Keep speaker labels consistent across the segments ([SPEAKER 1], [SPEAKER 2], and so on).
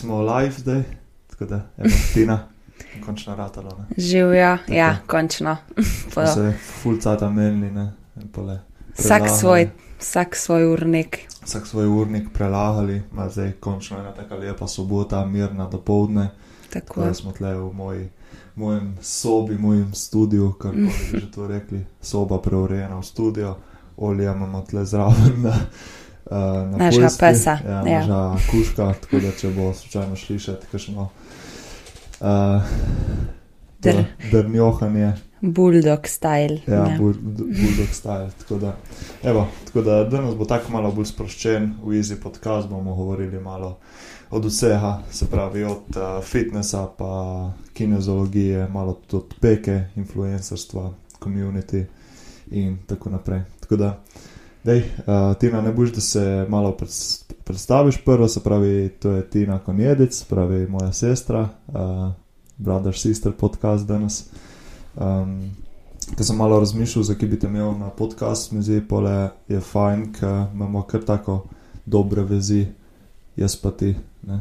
[SPEAKER 1] smo live zdaj, tako da je Tina, končno ratalo. Ne?
[SPEAKER 2] Živijo, ja, končno.
[SPEAKER 1] Se fulcata menili, ne.
[SPEAKER 2] Vsak svoj, vsak svoj urnik.
[SPEAKER 1] Vsak svoj urnik prelagali, ima zdaj končno ena taka lepa sobota, mirna do povdne.
[SPEAKER 2] Tako.
[SPEAKER 1] Tako da smo tle v moji, mojem sobi, mojem studiu, kar bi že to rekli, soba preurejena v studio, olja imamo tle zraven na, uh, na
[SPEAKER 2] Našega
[SPEAKER 1] pojsti.
[SPEAKER 2] pesa,
[SPEAKER 1] Ja,
[SPEAKER 2] ja.
[SPEAKER 1] naša kuška, tako da če bo slučajno slišati, kakšno uh,
[SPEAKER 2] Dr.
[SPEAKER 1] drnjohanje,
[SPEAKER 2] Bulldog style.
[SPEAKER 1] ja,
[SPEAKER 2] ne.
[SPEAKER 1] bul- bulldog style. Tako da, evo, tako da danes bo tako malo bolj sproščen, v easy podcast bomo govorili malo od vsega, se pravi od uh, fitnesa pa kinezologije, malo tudi od peke, influencerstva, community in tako naprej. Tako da, dej, uh, Tina, ne boš, da se malo pred, predstaviš prvo, se pravi, to je Tina Konjedic, se pravi moja sestra, uh, brother sister podcast danes. Um, Ko sem malo razmišljal, zakaj bi te imel na podcast, mi zdi, pole je fajn, ker imamo kar tako dobre vezi, jaz pa ti. Ne?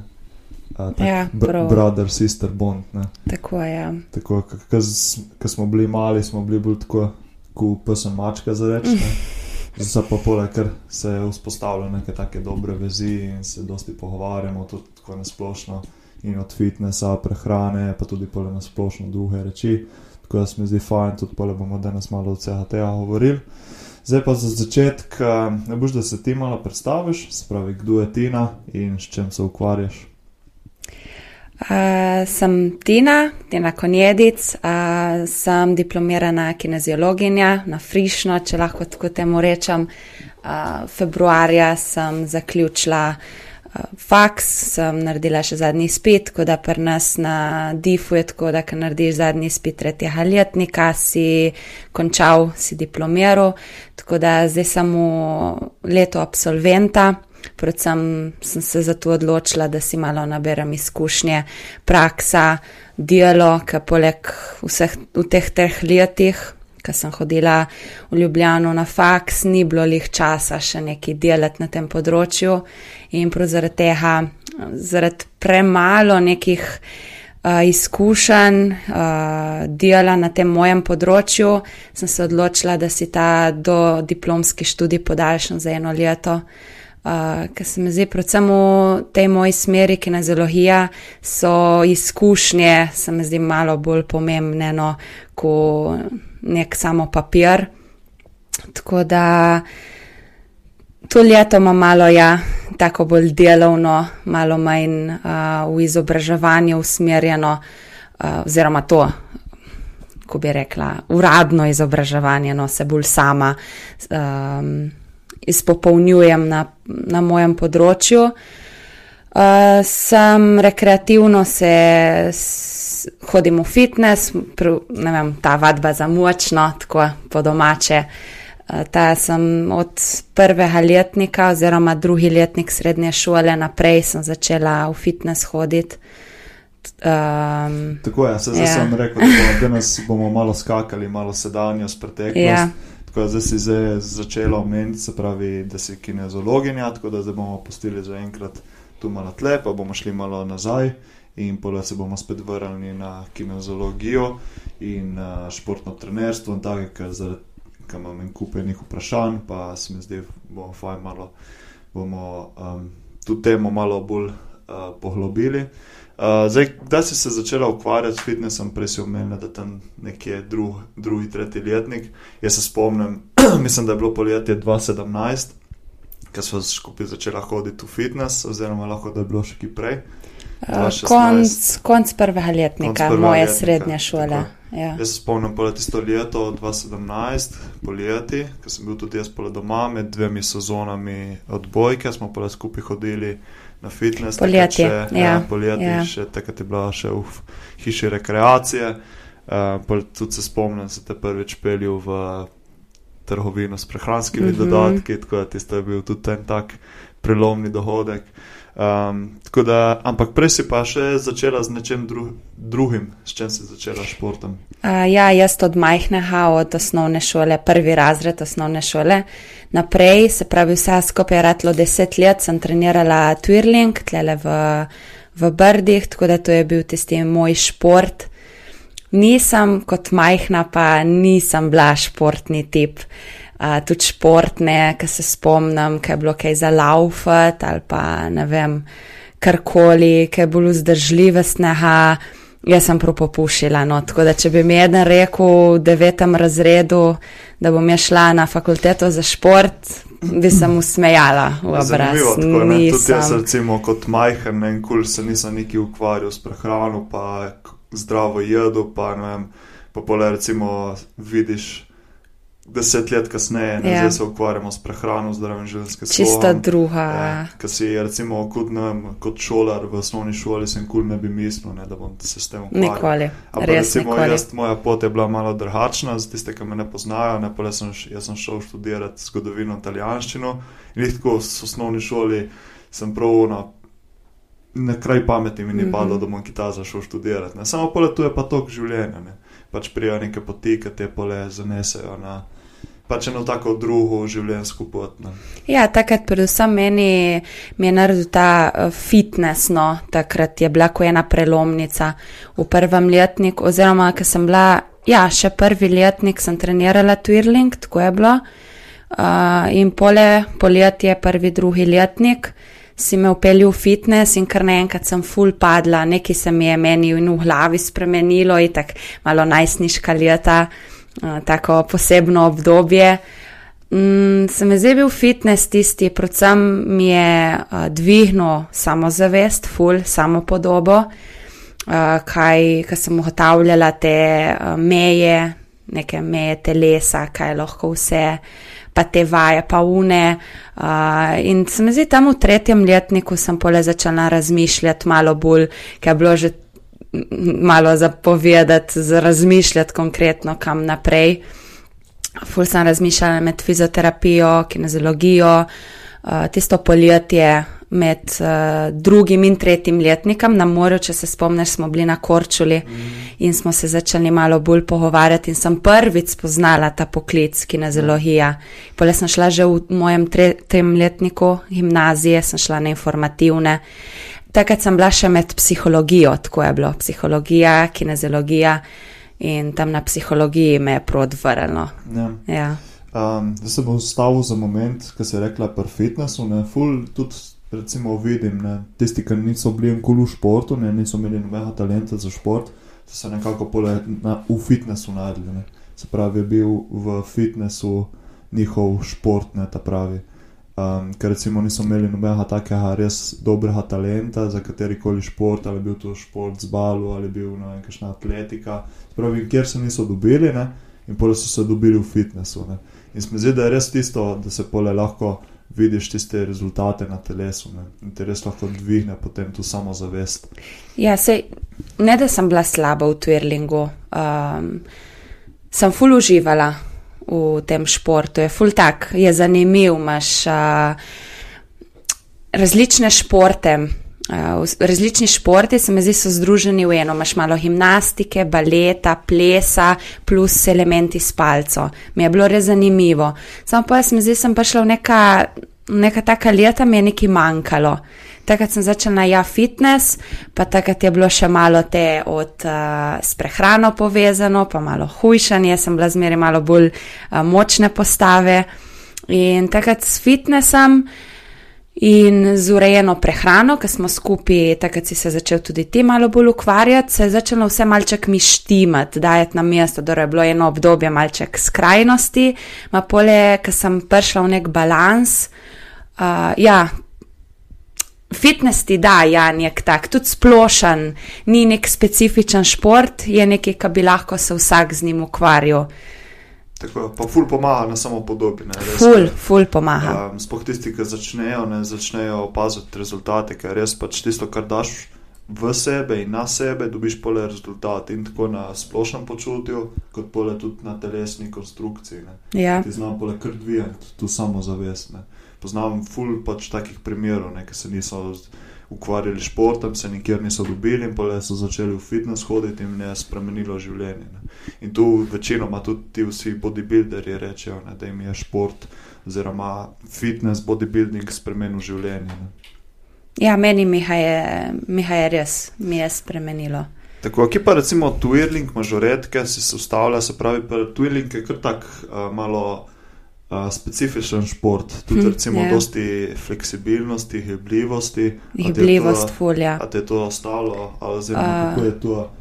[SPEAKER 1] Tak,
[SPEAKER 2] Ja,
[SPEAKER 1] br brother, sister bond. Ne?
[SPEAKER 2] Tako je. Ja.
[SPEAKER 1] Tako, ko smo bili mali, smo bili bolj tako, kot pesem mačka za reči. Zdaj pa pole, ker se je vzpostavilo neke take dobre vezi in se dosti pogovarjamo, tudi tako nasplošno in od fitnesa, prehrane, pa tudi pole nasplošno druge reči. Tako da se mi zdi fajn, tudi pole bomo danes malo od tega govorili. Zdaj pa za začetek, eh, ne boš, da se ti malo predstaviš, se pravi, kdo je Tina in s čim se ukvarjaš.
[SPEAKER 2] Uh, sem Tina, Tina Konjedic, uh, sem diplomirana kineziologinja na Frišno, če lahko tako temu rečem. Uh, februarja sem zaključila uh, faks, sem naredila še zadnji izpit, tako da pri nas na DIF-u je tako, da ko narediš zadnji izpit tretjega letnika, si končal, si diplomiral, tako da zdaj samo leto absolventa. Predvsem sem se zato odločila, da si malo naberem izkušnje, praksa, ker poleg vseh v teh treh letih, ko sem hodila v Ljubljano na faks, ni bilo lih časa še nekaj delati na tem področju in prav zaradi tega, zaradi premalo nekih uh, izkušenj, uh, dela na tem mojem področju, sem se odločila, da si ta do diplomski študij podaljšam za eno leto. Uh, ker se mi zdi, predvsem v tej moji smeri, ki je zoologija, so izkušnje, se mi zdi malo bolj pomembne, no, kot nek samo papir. Tako da to leto ima malo, ja, tako bolj delovno, malo manj uh, v izobraževanje usmerjeno, uh, oziroma to, ko bi rekla, uradno izobraževanje, no, se bolj sama. Um, izpopolnjujem na, na mojem področju. Uh, sem rekreativno, se s, hodim v fitness, pr, ne vem, ta vadba za močno, tako po domače. Uh, ta sem od prvega letnika, oziroma drugi letnik srednje šole naprej, sem začela v fitness hoditi. Um,
[SPEAKER 1] Tako je, se zdaj
[SPEAKER 2] Ja.
[SPEAKER 1] sem rekel, da danes bomo malo skakali, malo sedanjost, preteklost.
[SPEAKER 2] Ja.
[SPEAKER 1] Tako da si zdaj začela omeniti, se pravi, da si kinezologinja, tako da zdaj bomo pustili za enkrat tu malo tle, pa bomo šli malo nazaj in potem se bomo spet vrnili na kinezologijo in uh, športno trenerstvo in tako, ker imam en kup enih vprašanj, pa se mi zdi, bomo fajn malo, bomo um, tu temo malo bolj uh, poglobili. Uh, zdaj, kdaj si se začela ukvarjati s fitnessom, prej si omenila, da tam nekje drug, drugi, tretji letnik. Jaz se spomnim, mislim, da je bilo poletje 2017, ko smo skupaj začela hoditi v fitness, oziroma lahko da je bilo še kaj prej.
[SPEAKER 2] uh,
[SPEAKER 1] 2016.
[SPEAKER 2] konc, konc prvega letnika,
[SPEAKER 1] Konc prvega
[SPEAKER 2] moje
[SPEAKER 1] letnika,
[SPEAKER 2] srednje šole.
[SPEAKER 1] tako.
[SPEAKER 2] Ja.
[SPEAKER 1] Jaz se spomnim poleti tisto leto 2017, poleti, ko sem bil tudi jaz pole doma med dvemi sezonami odbojke, smo pa skupaj hodili na fitness. takrat
[SPEAKER 2] Poleti,
[SPEAKER 1] še,
[SPEAKER 2] ja,
[SPEAKER 1] ja, poleti,
[SPEAKER 2] ja.
[SPEAKER 1] še takrat je bila še v hiši rekreacije. Uh, tudi se spomnim, da sem te prvič peljal v trgovino s prehranskimi mm. -hmm. dodatki, tako da tisto je bil tudi en tak prelomni dohodek. Um, da, ampak prej si pa še začela z nečem dru drugim, s čim si začela športom.
[SPEAKER 2] Uh, ja, jaz od majhnega, od osnovne šole, prvi razred osnovne šole naprej, se pravi, vse skupaj je ratlo deset let, sem trenirala twirling, tlele v, v Brdih, tako da to je bil tisti moj šport. Nisem kot majhna, pa nisem bila športni tip. Uh, tudi športne, ki se spomnim, kaj je bilo kaj za laufat ali pa ne vem, karkoli, kaj je bilo vzdržljive sneha. Jaz sem prav popušila. No. Tako da, če bi mi eden rekel v devetem razredu, da bom šla na fakulteto za šport, bi se mu smejala v obraz.
[SPEAKER 1] Zanimivo, tako, ne, tudi jaz, recimo, kot majhen, en kul se nisem niki ukvarjal s prehrano, pa zdravo jedo, pa ne vem, pa pole recimo vidiš deset let kasneje, ne, ja. zdaj se ukvarjamo s prehrano, zdravim življenjskim slogom.
[SPEAKER 2] Čista druga.
[SPEAKER 1] Ja, Ker si recimo kot, vem, kot šolar v osnovni šoli, sem kul ne bi mislil, ne, da bom se s tem ukvarjal.
[SPEAKER 2] Nikoli.
[SPEAKER 1] Ampak recimo nikoli. jaz, moja pot je bila malo drugačna, za tiste, ki me ne poznajo, ne, pa sem, jaz sem šel študirati zgodovino italijanščino in tako v osnovni šoli sem prav na. Na kraj pameti mi ni mm -hmm. padlo, da bom kitaj zašel študirati. Ne. Samo pole tu je pa tok življenja. Ne. Pač prijajo neke poti, ki te pole zanesejo na pač eno tako drugo življenjsko pot. Ne.
[SPEAKER 2] Ja, takrat, predvsem meni, mi je naredil ta uh, fitness, no, takrat je bila ko ena prelomnica v prvem letniku, oziroma, ker sem bila, ja, še prvi letnik sem trenirala twirling, tako je bilo. Uh, in pole, poletje, prvi, drugi letnik. Si me upeljal v fitness in kar naenkrat sem full padla, nekaj se mi je meni in v glavi spremenilo, in tako malo najsniška leta. Eh, tako posebno obdobje. Mm, se mi zdaj bil fitness tisti, predvsem mi je uh, dvignil samozavest, ful, samo podobo, uh, kaj, kaj sem ugotavljala te uh, meje, neke meje telesa, kaj lahko vse, pa te vaje, pa une. Uh, in se mi zdi tam v tretjem letniku sem pole začela razmišljati malo bolj, ker je bilo že malo zapovedati, razmišljati konkretno, kam naprej. Ful sem razmišljala med fizioterapijo, kinezologijo, uh, tisto poletje med uh, drugim in tretjim letnikom na morju, če se spomniš, smo bili na Korčuli mm. in smo se začeli malo bolj pogovarjati in sem prvič spoznala ta poklic kinezologija. Pole sem šla že v mojem tretjem letniku gimnazije, sem šla na informativne. Takrat sem bila še med psihologijo, tako je bilo, psihologija, kinezologija in tam na psihologiji me je prodvrnilo. Ja. Ja.
[SPEAKER 1] Um, zdaj se bom ustavil za moment, ki se je rekla pri fitnessu. Ne, ful, tudi recimo vidim, ne, tisti, ki niso bili v kulu športu, ne, niso imeli nobenega talenta za šport, so se nekako pole na, v fitnessu naredili. Ne. Se pravi, je bil v fitnessu njihov šport, ne ta pravi um, ker recimo niso imeli nobenega takega res dobrega talenta za kateri koli šport, ali bil to šport z balu ali bil no, nekakšna atletika. Pravi, kjer se niso dobili ne? in pole so se dobili v fitnessu. Ne? In se mi zdi, da je res tisto, da se pole lahko vidiš tiste rezultate na telesu ne? in te res lahko dvigne potem tu samo zavest.
[SPEAKER 2] Ja, sej, ne da sem bila slaba v twirlingu, um, sem full uživala v tem športu. Je ful tak, je zanimiv, imaš uh, različne športe. Uh, različni športi se mi zdi so združeni v eno. Imáš malo gimnastike, baleta, plesa, plus elementi s palco. Mi je bilo res zanimivo. Samo pa jaz mi zdi, sem prišla v neka, neka taka leta, mi je nekaj manjkalo. Takrat sem začela ja fitness, pa takrat je bilo še malo te od uh, s prehrano povezano, pa malo hujšanje, sem bila zmeraj malo bolj uh, močne postave. In takrat s fitnessom in z urejeno prehrano, ki smo skupaj, takrat si se začel tudi ti malo bolj ukvarjati, se je začelo vse malček mi štimati, dajati na mesto, da je bilo eno obdobje malček skrajnosti, ma pole, ker sem prišla v nek balans. Uh, ja, Fitness ti da, ja, nek tak, tudi splošen, ni nek specifičen šport, je nekaj, kar bi lahko se vsak z njim ukvarjal.
[SPEAKER 1] Tako, pa ful pomaga na samo podobi.
[SPEAKER 2] Ful, ful pomaga.
[SPEAKER 1] Um, Sploh tisti, ki začnejo, ne, začnejo opaziti rezultate, ker res pač tisto, kar daš v sebe in na sebe, dobiš pole rezultate in tako na splošnem počutju, kot pole tudi na telesni konstrukciji.
[SPEAKER 2] Ja.
[SPEAKER 1] Ti znam pole kar dvijati tu samozavestne poznam ful pač takih primerov, ki se niso ukvarjali s športom, se nikjer niso dobili in pa so začeli v fitness hoditi in je spremenilo življenje. Ne. In tu večinoma tudi ti vsi bodybuilderji rečejo, ne, da jim je šport oziroma fitness, bodybuilding spremenil življenje. Ne.
[SPEAKER 2] Ja, meni mi je, mi je res, mi je spremenilo.
[SPEAKER 1] Tako, ki pa recimo Twirling, mažoretke si se ustavlja, se pravi, Twirling je kar tak uh, malo uh, specifičen šport, tudi hm, recimo yeah. Ja. dosti fleksibilnosti, hibljivosti.
[SPEAKER 2] Hibljivost, fulja.
[SPEAKER 1] A te je to ostalo, oziroma uh, kako je to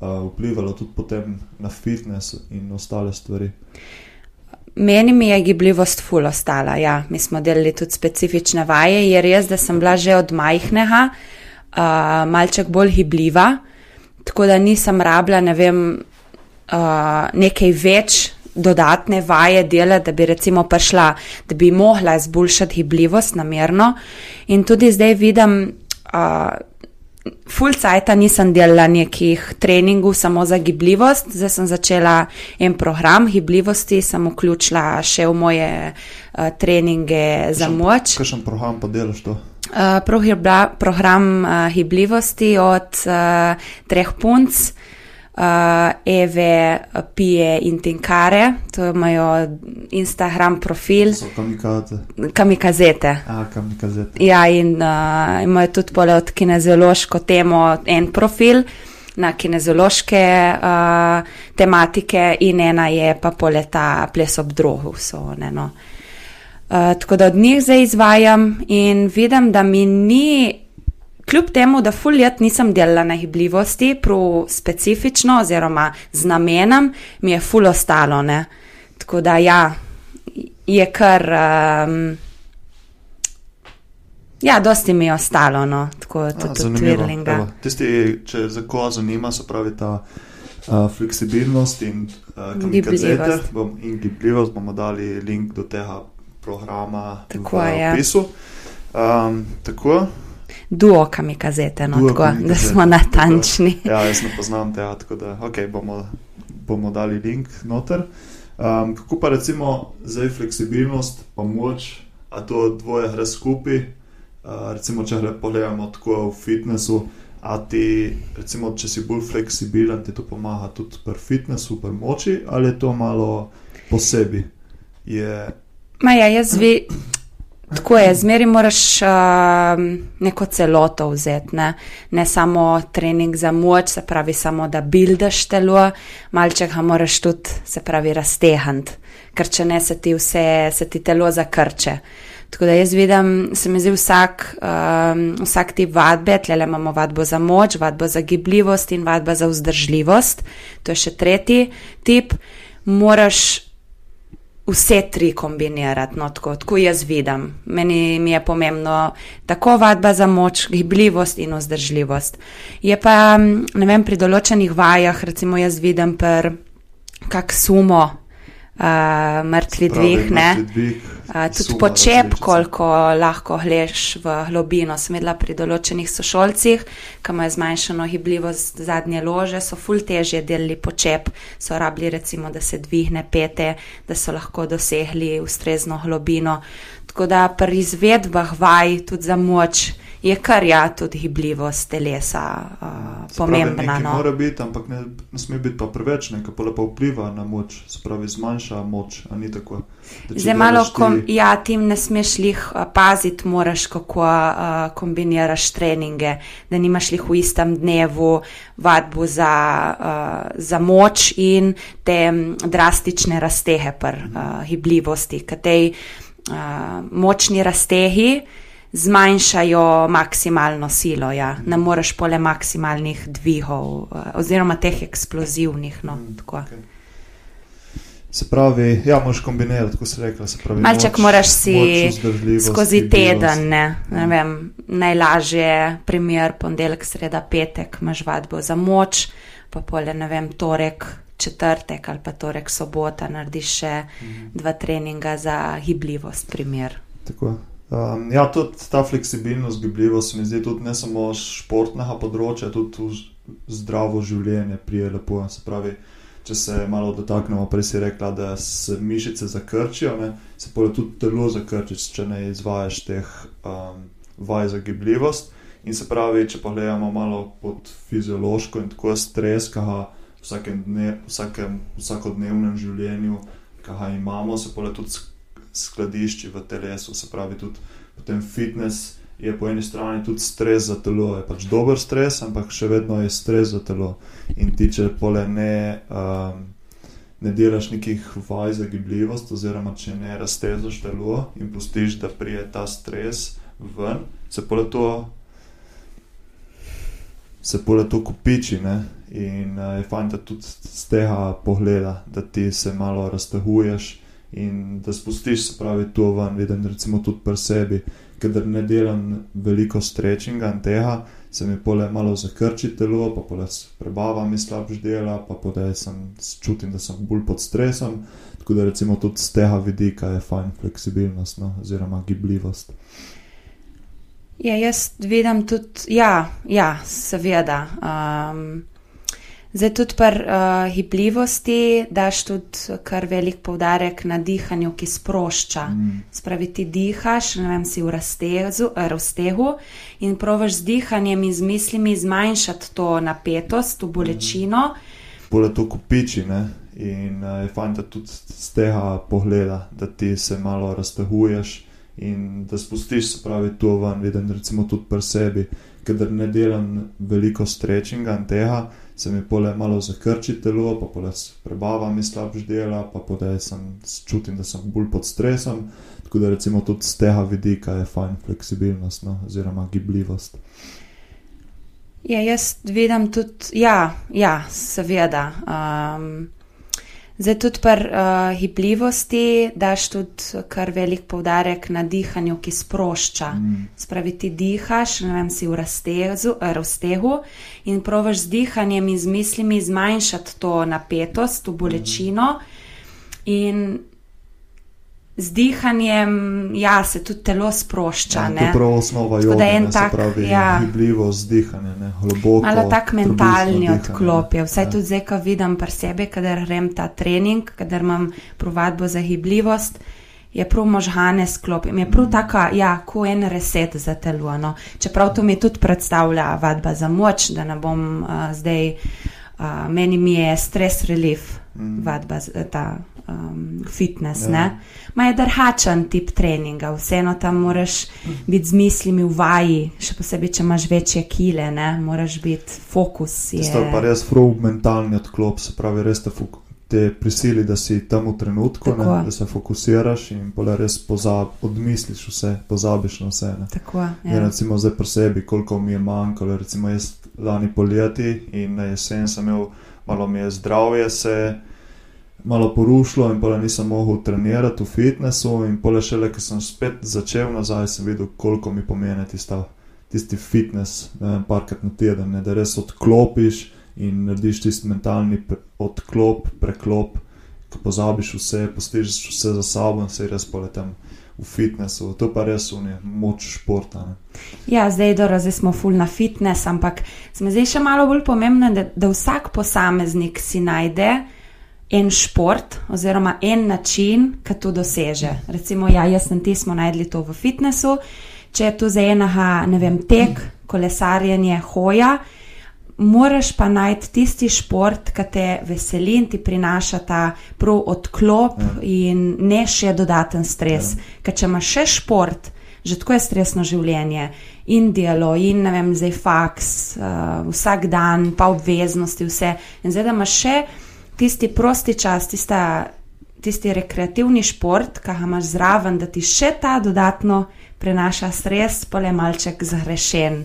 [SPEAKER 1] uh, vplivalo tudi potem na fitness in ostale stvari?
[SPEAKER 2] Meni mi je gibljivost ful ostala. Ja. Mi smo delali tudi specifične vaje. Je res, da sem bila že od majhnega uh, malček bolj gibljiva, tako da nisem rabila ne vem, uh, nekaj več dodatne vaje dela, da bi recimo prišla, da bi mogla izboljšati gibljivost namerno. In tudi zdaj vidim. Uh, full cajta nisem delala nekih treningov samo za gibljivost, zdaj sem začela en program gibljivosti, sem vključila še v moje uh, treninge za moč.
[SPEAKER 1] Kakšen program pa delaš to?
[SPEAKER 2] Uh, program uh, gibljivosti od uh, treh punc uh, Eve, Pije in Tinkare, to imajo Instagram profil.
[SPEAKER 1] Kamikaze.
[SPEAKER 2] Kamikazete.
[SPEAKER 1] A, kamikazete.
[SPEAKER 2] Ja, in uh, imajo tudi pole od kineziološko temo en profil. Na kineziološke uh, tematike, in ena je pa poleta ples ob drogu. So, ne, no. uh, tako da od njih zdaj izvajam in vidim, da mi ni Kljub temu, da ful let nisem delala na hibljivosti, prav specifično oziroma z namenom, mi je ful ostalo. Ne? Tako da ja, je kar. Um, ja, dosti mi je ostalo, no, tako tudi od Twirlinga.
[SPEAKER 1] Tisti, če za koga zanima, se pravi ta uh, fleksibilnost in uh, gibljivost. Bom, in gibljivost bomo dali link do tega programa tako, v ja. opisu. Um, tako
[SPEAKER 2] duo kamikazete, no, duo tako, kamikazete, da smo natančni.
[SPEAKER 1] Tako, ja, jaz ne poznam te, tako da okay, bomo, bomo dali link noter. Um, kako pa recimo zdaj fleksibilnost, pa moč, a to dvoje gre skupaj. Uh, recimo, če pogledamo tako v fitnessu, a ti, recimo, če si bolj fleksibilen, ti to pomaga tudi pri fitnessu, pri moči, ali je to malo posebej? Je...
[SPEAKER 2] Maja, jaz vi. Tako je, zmeri moraš uh, neko celoto vzeti, ne? ne samo trening za moč, se pravi, samo da buildaš telo, malček ga moraš tudi, se pravi, raztehant, ker če ne se ti vse, se ti telo zakrče. Tako da jaz vidim, se mi zdi vsak, um, vsak tip vadbe, tle imamo vadbo za moč, vadbo za gibljivost in vadbo za vzdržljivost, to je še tretji tip. Moraš vse tri kombinirati, no, tako, tako jaz vidim. Meni mi je pomembno tako vadba za moč, gibljivost in vzdržljivost. Je pa, ne vem, pri določenih vajah, recimo jaz vidim, kak sumo, uh, mrtvi dvih. Uh, tudi počep, koliko lahko gledaš v globino. Sem videla pri določenih sošolcih, ki imajo zmanjšano gibljivost zadnje lože, so ful težje delili počep, so rabili recimo, da se dvigne pete, da so lahko dosegli ustrezno globino. Tako da pri izvedbah vaj tudi za moč je kar ja, tudi gibljivost telesa uh, pomembna.
[SPEAKER 1] No. Mora biti, ampak ne, ne sme biti pa preveč, nekaj pa lepo vpliva na moč, spravi zmanjša moč, a ni tako.
[SPEAKER 2] Zdaj malo, ti... kom, ja, tim ne smeš jih paziti, moraš kako uh, kombiniraš treninge, da nimaš jih v istem dnevu vadbu za, uh, za moč in te drastične raztehe pr uh, gibljivosti, katej uh, močni raztehi zmanjšajo maksimalno silo. Ja. Ne moreš pole maksimalnih dvigov, eh, oziroma teh eksplozivnih. No, mm, okay.
[SPEAKER 1] Se pravi, ja, moš kombinirati, si rekla. Pravi,
[SPEAKER 2] Malček moč, moraš si skozi teden, ne, ne vem, najlažje, primer, ponedeljek, sreda, petek, imaš vadbo za moč, pa pole, ne vem, torek, četrtek ali pa torek, sobota, narediš še mm. dva treninga za gibljivost, primer.
[SPEAKER 1] Tako. Um, ja, tudi ta fleksibilnost, gibljivost, mi zdi tudi ne samo športnega področja, tudi zdravo življenje prije lepo. Se pravi, če se malo dotaknemo, prej si rekla, da se mišice zakrčijo, ne, se pa tudi telo zakrči, če ne izvajaš teh um, vaj za gibljivost. In se pravi, če pogledamo malo pod fiziološko in tako stres, ki ga v vsakem vsakodnevnem življenju, ki ga imamo, se pa tudi skladišči v telesu, se pravi tudi potem fitness je po eni strani tudi stres za telo, je pač dober stres, ampak še vedno je stres za telo. In ti, če pole ne, um, ne delaš nekih vaj za gibljivost, oziroma če ne raztezaš telo in pustiš, da prije ta stres ven, se pole to. Se pole to kupiči, ne? in uh, je fajn, da tudi z tega pogleda, da ti se malo raztehuješ in da spustiš, se pravi, to ven, vidim, recimo tudi pri sebi, ker ne delam veliko strečinga in tega, se mi pole malo zakrči telo, pa pole prebava mi slabš dela, pa pole sem čutim, da sem bolj pod stresom. Tako da recimo tudi z tega vidika je fajn fleksibilnost no, oziroma gibljivost.
[SPEAKER 2] Ja, jaz vidim tudi, ja, ja seveda. Um, Zdaj tudi pri uh, hibljivosti daš tudi kar velik poudarek na dihanju, ki sprošča. Mm. Spravi ti dihaš, ne vem, si v raztezu, raztehu in provaš z dihanjem in z mislimi zmanjšati to napetost, to bolečino.
[SPEAKER 1] Mm. Pole to kupiči, ne? In uh, je fajn, da tudi z tega pogleda, da ti se malo raztehuješ in da spustiš, se pravi, to ven, vidim, recimo tudi pri sebi, ker ne delam veliko strečinga in tega se mi pole malo zakrči telo, pa pole prebava mi slabš dela, pa pole sem čutim, da sem bolj pod stresom. Tako da recimo tudi z tega vidika je fajn fleksibilnost no, oziroma gibljivost.
[SPEAKER 2] Ja, jaz vidim tudi, ja, ja seveda. Um, Zdaj tudi pri uh, hibljivosti daš tudi kar velik poudarek na dihanju, ki sprošča. Mm. Spravi ti dihaš, ne vem, si v raztezu, raztehu in provaš z dihanjem in z mislimi zmanjšati to napetost, to bolečino. Mm. In z dihanjem, ja, se tudi telo sprošča. Ja,
[SPEAKER 1] to je prav osnova joge, da je en tak, pravi, ja, gibljivo zdihanje, ne, globoko.
[SPEAKER 2] Malo tak mentalni odklop je. Vsaj ja. tudi zdaj, ko vidim pri sebi, kadar grem ta trening, kadar imam provadbo za gibljivost, je prav možgane sklopim. Je prav mm. taka, ja, ko en reset za telo. No. Čeprav to mi tudi predstavlja vadba za moč, da ne bom uh, zdaj, uh, meni mi je stres relief mm. vadba ta um, fitness. Ja. Ma je drugačen tip treninga, vseeno tam moraš biti z mislimi v vaji, še posebej, če imaš večje kile, ne? moraš biti fokus. Je...
[SPEAKER 1] To je pa res frog mentalni odklop, se pravi, res te, te prisili, da si tam v trenutku, ne, da se fokusiraš in pole res pozab, odmisliš vse, pozabiš na vse.
[SPEAKER 2] Tako, ja.
[SPEAKER 1] ja, recimo zdaj pri sebi, koliko mi je manjkalo, recimo jaz lani poljeti in na jesen sem imel, malo mi je zdravje se malo porušilo in pa nisem mogel trenirati v fitnessu. In pole šele, ko sem spet začel nazaj, sem videl, koliko mi pomeni tista, tisti fitness, ne vem, parkrat na teden, ne, da res odklopiš in narediš tisti mentalni odklop, preklop, ko pozabiš vse, postiž vse za sabo in se res poletem. V fitnessu, to pa res je moč športa. Ne.
[SPEAKER 2] Ja, zdaj, dobro, zdaj smo full na fitness, ampak mi zdi še malo bolj pomembno, da, da vsak posameznik si najde uh, en šport oziroma en način, ki to doseže. Recimo, ja, jaz in ti smo najdli to v fitnessu, če je to za enega, ne vem, tek, kolesarjenje, hoja. Moraš pa najti tisti šport, ki te veseli in ti prinaša ta prav odklop ja. in ne še dodaten stres. Ja. Ker če imaš še šport, že tako je stresno življenje in delo, in ne vem, zdaj faks, uh, vsak dan, pa obveznosti, vse. In zdaj, da imaš še tisti prosti čas, tista, tisti rekreativni šport, ki ga imaš zraven, da ti še ta dodatno prenaša stres, pa je malček zahrešen.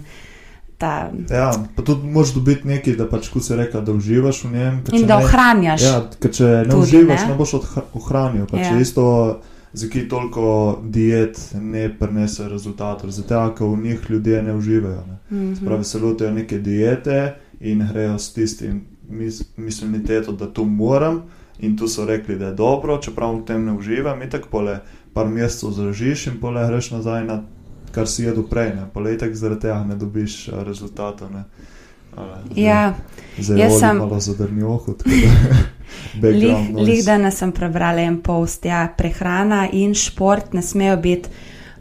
[SPEAKER 2] Ta...
[SPEAKER 1] Ja, pa tudi moš dobiti nekaj, da pač, ko se reka, da uživaš v njem.
[SPEAKER 2] In da ohranjaš.
[SPEAKER 1] Ja, ker če ne tudi, uživaš, ne, ne boš ohranil. Pač ja. Isto, zakaj toliko diet ne prenese rezultatov, zato ker v njih ljudje ne uživajo. Ne. Mm -hmm. Spravi se lotijo neke diete in grejo s tistim misliteto, da to moram. In tu so rekli, da je dobro, čeprav v tem ne uživam, in tako pole par mesecev zražiš in pole greš nazaj na kar si jedel prej, ne pole tako zaradi tega ne dobiš rezultatov.
[SPEAKER 2] Ja,
[SPEAKER 1] zelo sem malo zadrnil ohod.
[SPEAKER 2] Lih danes sem prebrala en post, ja, prehrana in šport ne smejo biti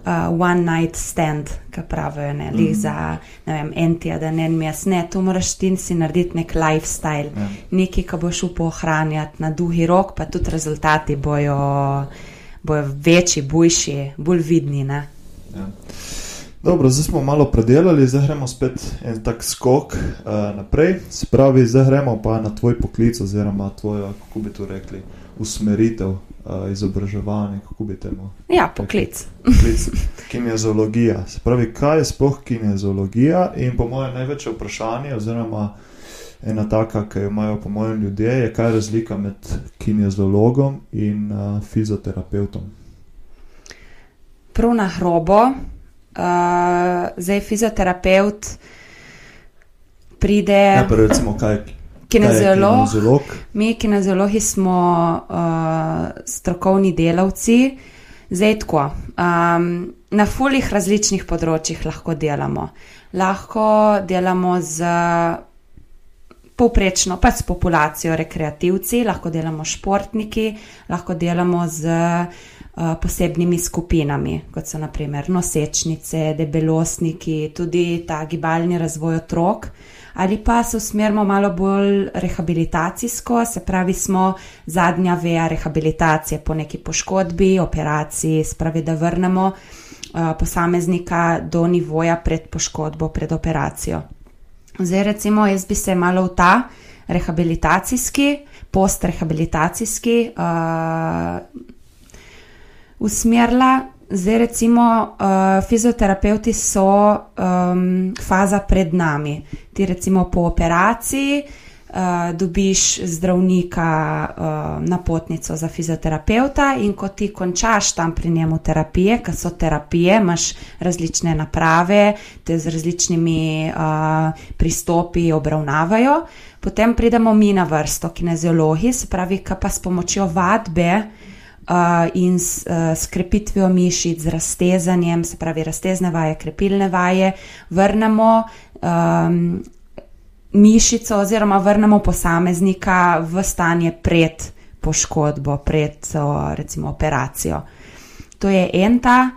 [SPEAKER 2] uh, one night stand, ki pravijo, ne, mm. za ne vem, en teden, en mesec, ne, to moraš ti si narediti nek lifestyle. Ja. nekaj, ki boš upal ohranjati na duhi rok, pa tudi rezultati bojo, bojo večji, boljši, bolj vidni.
[SPEAKER 1] Ja. Dobro, zdaj smo malo predelali, zdaj gremo spet en tak skok uh, naprej. Se pravi, zdaj gremo pa na tvoj poklic, oziroma tvojo, kako bi to rekli, usmeritev, uh, izobraževanje. Kako bi temu?
[SPEAKER 2] Ja, poklic.
[SPEAKER 1] Poklic. Kinezologija. Se pravi, kaj je sploh kinezologija? In po mojem največje vprašanje, oziroma ena taka, ki jo imajo po mojem ljudje, je kaj je razlika med kinezologom in uh, fizioterapeutom.
[SPEAKER 2] Prav na hrobo, uh, zdaj fizioterapeut pride.
[SPEAKER 1] Pa recimo, kaj je
[SPEAKER 2] Kineziolog.
[SPEAKER 1] Kineziolog?
[SPEAKER 2] Mi, kineziologi, smo uh, strokovni delavci. Zdaj tako. Um, na fulih različnih področjih lahko delamo. Lahko delamo z povprečno, pa s populacijo rekreativci, lahko delamo s športniki, lahko delamo z uh, posebnimi skupinami, kot so naprimer nosečnice, debelostniki, tudi ta gibalni razvoj otrok. Ali pa se usmerimo malo bolj rehabilitacijsko, se pravi, smo zadnja veja rehabilitacije po neki poškodbi, operaciji, spravi, da vrnemo uh, posameznika do nivoja pred poškodbo, pred operacijo. Zdaj, recimo, jaz bi se malo v ta rehabilitacijski, post-rehabilitacijski uh, usmerila. Zdaj, recimo, uh, fizioterapeuti so um, faza pred nami. Ti, recimo, po operaciji uh, dobiš zdravnika uh, napotnico za fizioterapeuta, in ko ti končaš tam pri njemu terapije, ker so terapije, imaš različne naprave, te z različnimi uh, pristopi obravnavajo. Potem pridemo mi na vrsto, kineziologi, se pravi, ki pa s pomočjo vadbe. Uh, in s uh, krepitvijo mišic, z raztezanjem, se pravi, raztezne vaje, krepilne vaje, vrnemo um, mišico oziroma vrnemo posameznika v stanje pred poškodbo, pred recimo operacijo. To je en ta.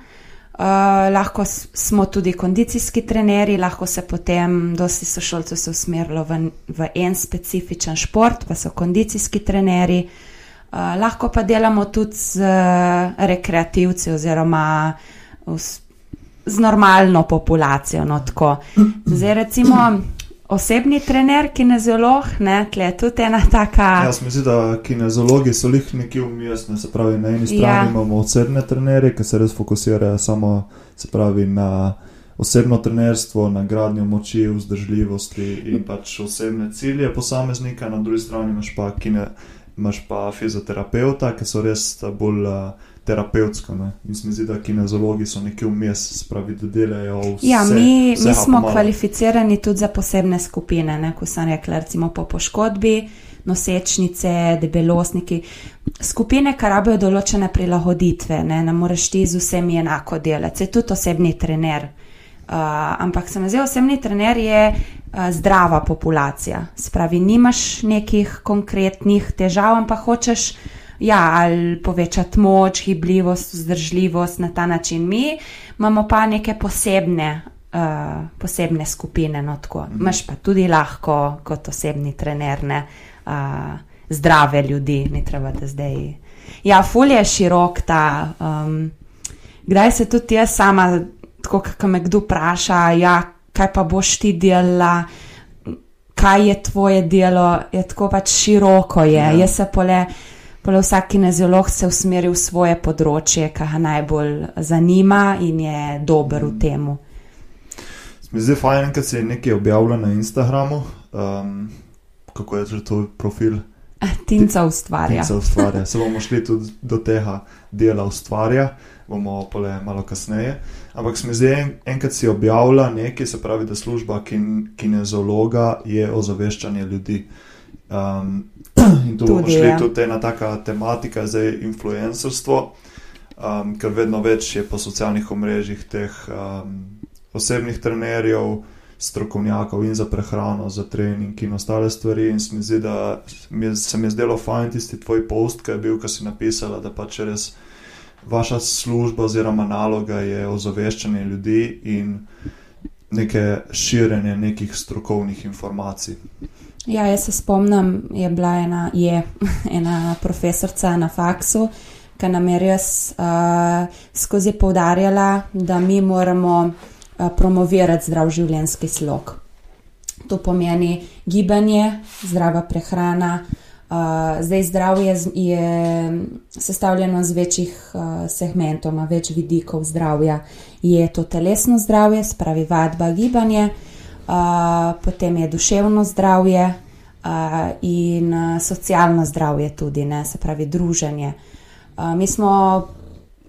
[SPEAKER 2] Uh, lahko smo tudi kondicijski trenerji, lahko se potem, dosti sošolcev usmerilo v, v en specifičen šport, pa so kondicijski trenerji. Uh, lahko pa delamo tudi z uh, rekreativci oziroma z, z normalno populacijo. No, Zdaj, recimo, osebni trener, kineziolog, ne, tle je tudi ena taka.
[SPEAKER 1] Jaz mislim, da kinezologi so jih nekje umestni, se pravi, na eni strani
[SPEAKER 2] Ja.
[SPEAKER 1] imamo osebne trenerje, ki se res fokusirajo samo se pravi, na osebno trenerstvo, na gradnjo moči, vzdržljivosti in pač osebne cilje posameznika, na drugi strani imaš pa, kine, imaš pa fizioterapeuta, ki so res bolj uh, terapevtsko. Ne? In se mi zdi, da kinezologi so nekje vmes, se pravi, da delajo vse.
[SPEAKER 2] Ja, mi, mi
[SPEAKER 1] vsega
[SPEAKER 2] smo
[SPEAKER 1] pomalo.
[SPEAKER 2] kvalificirani tudi za posebne skupine, ne, kot sem rekla, recimo po poškodbi, nosečnice, debelostniki. Skupine, ki rabijo določene prilagoditve, ne, ne moreš ti z vsemi enako delati, je tudi osebni trener. Uh, ampak se mi zdi, osebni trener je zdrava populacija. Spravi, nimaš nekih konkretnih težav, ampak hočeš ja, ali povečati moč, gibljivost, vzdržljivost na ta način. Mi imamo pa neke posebne, uh, posebne skupine. No, tako. Imaš pa tudi lahko kot osebni trener ne, uh, zdrave ljudi, ni treba da zdaj. Ja, ful je širok ta. Um, kdaj se tudi jaz sama, tako kot me kdo vpraša, ja, kaj pa boš ti delala. Kaj je tvoje delo, je tako pač široko. Je.
[SPEAKER 1] Ja.
[SPEAKER 2] Jaz se pole, pole vsak kineziolog se usmeri v svoje področje, ki ga najbolj zanima in je dober v temu.
[SPEAKER 1] Mi zdi fajn, ker se je nekaj objavilo na Instagramu. Um, kako je že to profil?
[SPEAKER 2] Tinca ustvarja.
[SPEAKER 1] Se ustvarja. Se bomo šli tudi do tega dela ustvarja, bomo pa le malo kasneje. Ampak se mi zdi, en, enkrat si objavila nekaj, se pravi, da služba kin, kinezologa je ozaveščanje ljudi. Um, in tu bomo šli tudi ena taka tematika, zdaj influencerstvo, um, ker vedno več je po socialnih omrežjih teh um, osebnih trenerjev, strokovnjakov in za prehrano, za trening in ostale stvari. In se mi zdi, da mi je, se mi je zdelo fajn tisti tvoj post, ki je bil, ki si napisala, da pač res vaša služba oziroma naloga je ozaveščanje ljudi in neke širjenje nekih strokovnih informacij.
[SPEAKER 2] Ja, jaz se spomnim, je bila ena, je, ena profesorica na faksu, ki nam je res uh, skozi poudarjala, da mi moramo uh, promovirati zdrav življenjski slog. To pomeni gibanje, zdrava prehrana. Uh, zdaj, zdravje je sestavljeno iz večjih uh, segmentov, ima več vidikov zdravja. Je to telesno zdravje, spravi vadba, gibanje, uh, potem je duševno zdravje uh, in uh, socialno zdravje tudi, ne, se pravi druženje. Uh, mi smo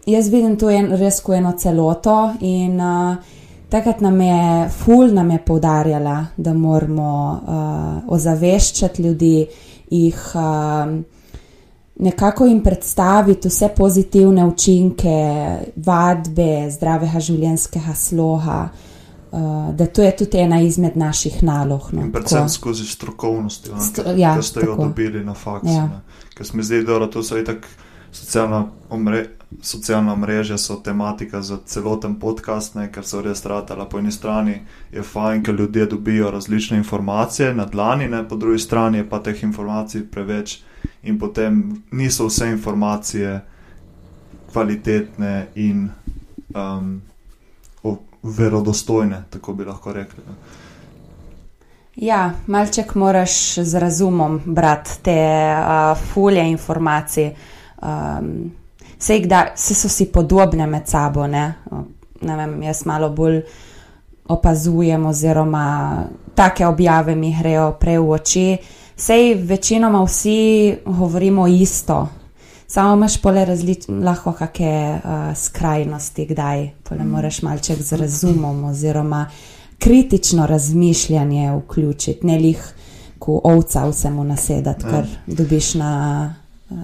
[SPEAKER 2] jaz vidim to en, res eno celoto in uh, takrat nam je ful nam je poudarjala, da moramo uh, ozaveščati ljudi, jih uh, nekako jim predstaviti vse pozitivne učinke vadbe, zdravega življenjskega sloga. Uh, da to je tudi ena izmed naših nalog.
[SPEAKER 1] No, predvsem ko... skozi strokovnost, St ja, ki ste jo dobili na faksu. Ja. Ker mi zdi, da to so itak socialna omrežja socialna mreža so tematika za celoten podcast, ne, ker so res ratala. Po eni strani je fajn, ker ljudje dobijo različne informacije na dlani, ne, po drugi strani je pa teh informacij preveč in potem niso vse informacije kvalitetne in um, verodostojne, tako bi lahko rekli. Ne.
[SPEAKER 2] Ja, malček moraš z razumom brati te uh, fulje informacij. Um, vse, vse so si podobne med sabo. Ne? Ne vem, jaz malo bolj opazujem, oziroma take objave mi grejo prej v oči. Sej večinoma vsi govorimo isto, samo imaš pole različne, lahko kakšne uh, skrajnosti, kdaj pole moraš malček z razumom oziroma kritično razmišljanje vključiti, ne lih, ko ovca vsemu nasedati, kar dobiš na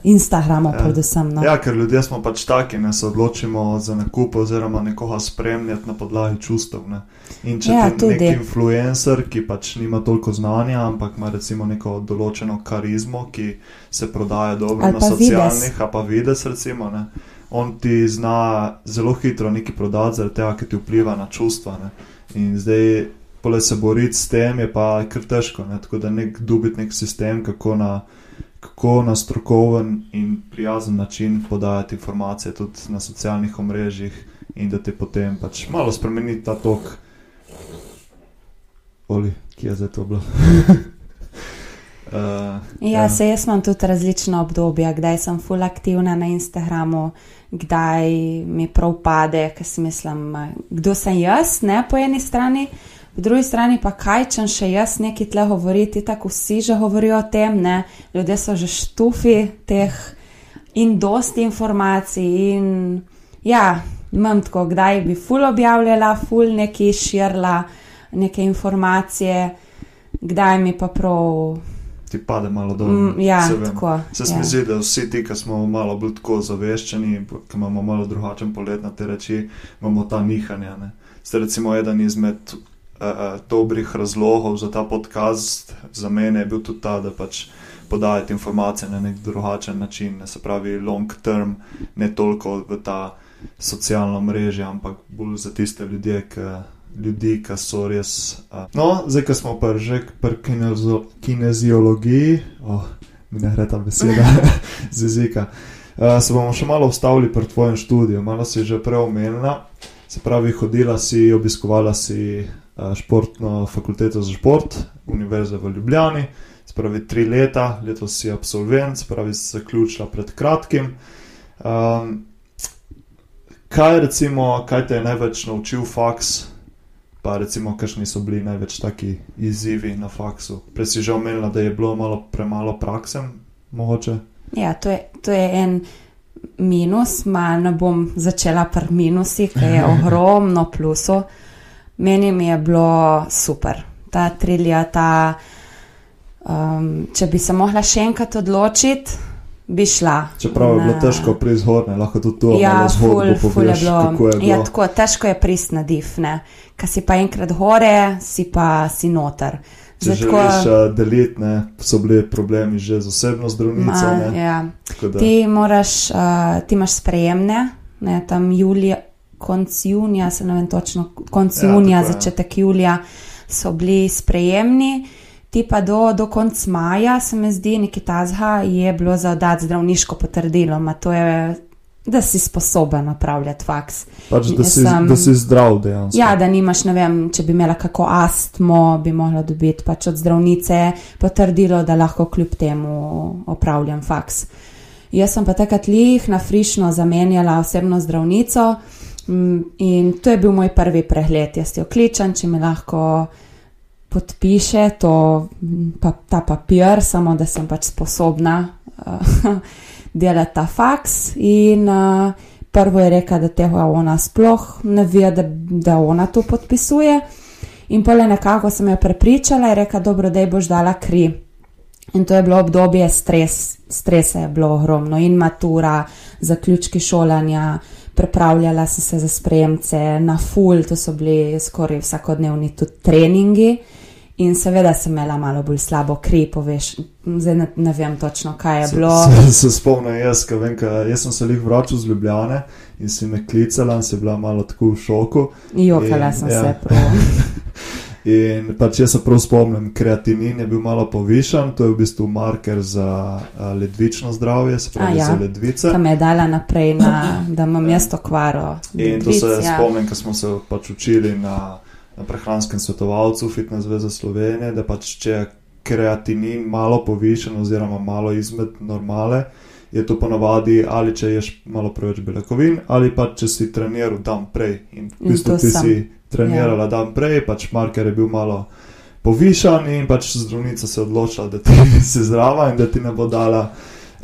[SPEAKER 2] Instagramu, ja. predvsem. No.
[SPEAKER 1] Ja, ker ljudje smo pač taki, da se odločimo za nakup oziroma nekoga spremljati na podlagi čustev. Ne. In če ja, ti nek influencer, ki pač nima toliko znanja, ampak ima recimo neko določeno karizmo, ki se prodaja dobro na socialnih, a pa vides, recimo, ne, on ti zna zelo hitro nekaj prodati, zaradi tega, ker ti vpliva na čustva. Ne. In zdaj. Pole se boriti s tem je pa kar težko, ne? tako da nek dubiti nek sistem, kako na kako na strokoven in prijazen način podajati informacije tudi na socialnih omrežjih, in da ti potem pač malo spremeni ta tok. Oli, kje je zdaj to bilo?
[SPEAKER 2] Uh, ja, ja, se jaz imam tudi različna obdobja, kdaj sem full aktivna na Instagramu, kdaj mi prav pade, ker si mislim, kdo sem jaz, ne po eni strani, po drugi strani pa kaj, če še jaz nekaj tle govoriti, tako vsi že govorijo o tem, ne? ljudje so že štufi teh in dosti informacij. In ja, imam tako, kdaj bi ful objavljala, ful neki širila neke informacije, kdaj mi pa prav.
[SPEAKER 1] Ti pade malo dol. Mm,
[SPEAKER 2] ja, tako.
[SPEAKER 1] Se ja. mi zdi, da vsi ti, ki smo malo bolj tako zaveščeni, ki imamo malo drugačen pogled na te reči, imamo ta nihanja. Ste recimo eden izmed uh, dobrih razlogov za ta podcast, za mene je bil tudi ta, da pač podajate informacije na nek drugačen način, ne se pravi long term, ne toliko v ta socialno mrežo, ampak bolj za tiste ljudje, ki. Ljudi, ki so res. Uh. No, zdaj, ko smo pa že pri kinezo, kineziologiji, oh, mi ne gre ta beseda z jezika, uh, se bomo še malo ustavili pri tvojem študiju. Malo si že prej omenila, se pravi, hodila si, obiskovala si Eh, športno fakulteto za šport, Univerze v Ljubljani, spravi tri leta, letos si absolvent, spravi se zaključila pred kratkim. Um, kaj, recimo, kaj te je največ naučil faks, pa recimo, kakšni so bili največ taki izzivi na faksu? Prej si že omenila, da je bilo malo premalo prakse, mogoče.
[SPEAKER 2] Ja, to je, to je en. Minus, malo bom začela pri minusih, ker je ogromno plusov meni mi je bilo super, ta trilja, ta. Um, če bi se mohla še enkrat odločiti, bi šla.
[SPEAKER 1] Čeprav je bilo na... težko prizhodne, lahko tudi to
[SPEAKER 2] ja, ful, ful je bilo. Je bilo. Ja, tako, težko je prist na difne. Kaj si pa enkrat gore, si pa si noter.
[SPEAKER 1] Če že želiš uh, deliti, ne, so bili problemi že z osebno zdravnico. Ma,
[SPEAKER 2] ja. Ti moraš, uh, ti imaš sprejemne, ne, tam julija, konc junija, se ne vem točno, konc ja, junija, začetek julija so bili sprejemni. Ti pa do, do konca maja, se mi zdi, nekaj tazga je bilo za oddati zdravniško potrdilo. Ma to je da si sposoben upravljati faks.
[SPEAKER 1] Pač, da, si,
[SPEAKER 2] sem-
[SPEAKER 1] da si zdrav dejansko.
[SPEAKER 2] Ja, da nimaš, ne vem, če bi imela kako astmo, bi mogla dobiti pač od zdravnice potrdilo, da lahko kljub temu opravljam faks. Jaz sem pa takrat lih na frišno zamenjala osebno zdravnico mm, in to je bil moj prvi pregled. Jaz jo kličem, če mi lahko podpiše to, mm, pa, ta papir, samo da sem pač sposobna uh, delati ta faks. In uh, prvo je rekla, da tega ona sploh ne ve, da, da ona to podpisuje. In pole nekako sem jo prepričala in rekla, dobro, da ji boš dala kri. In to je bilo obdobje stres, stresa je bilo ogromno in matura, zaključki šolanja, pripravljala sem se za spremce, na full, to so bili skoraj vsakodnevni tudi treningi. In seveda sem imela malo bolj slabo kri, poveš, zdaj ne, ne vem točno, kaj je
[SPEAKER 1] Se-
[SPEAKER 2] bilo.
[SPEAKER 1] Se, se spomnim jaz, ko vem, ka, jaz sem se jih vračal z Ljubljane in si me klicala in si bila malo tako v šoku.
[SPEAKER 2] Jokala
[SPEAKER 1] In,
[SPEAKER 2] sem
[SPEAKER 1] ja.
[SPEAKER 2] se prav.
[SPEAKER 1] In pač jaz se prav spomnim, kreatinin je bil malo povišan, to je v bistvu marker za a, ledvično zdravje, se pravi
[SPEAKER 2] A, ja.
[SPEAKER 1] za ledvice.
[SPEAKER 2] Tam me je dala naprej, na, da imam jaz to kvaro.
[SPEAKER 1] In to se
[SPEAKER 2] Ledvic, ja.
[SPEAKER 1] spomnim, ko smo se pač učili na, na prehranskem svetovalcu Fitness Zveze Slovenije, da pač če je kreatinin malo povišen oziroma malo izmed normale, je to ponavadi ali če ješ malo preveč beljakovin ali pa če si treniral dan prej. In v
[SPEAKER 2] In
[SPEAKER 1] bistvu
[SPEAKER 2] to
[SPEAKER 1] ti
[SPEAKER 2] sem.
[SPEAKER 1] si trenirala ja. dan prej, pač marker je bil malo povišan in pač zdravnica se je odločila, da ti si zdrava in da ti ne bo dala.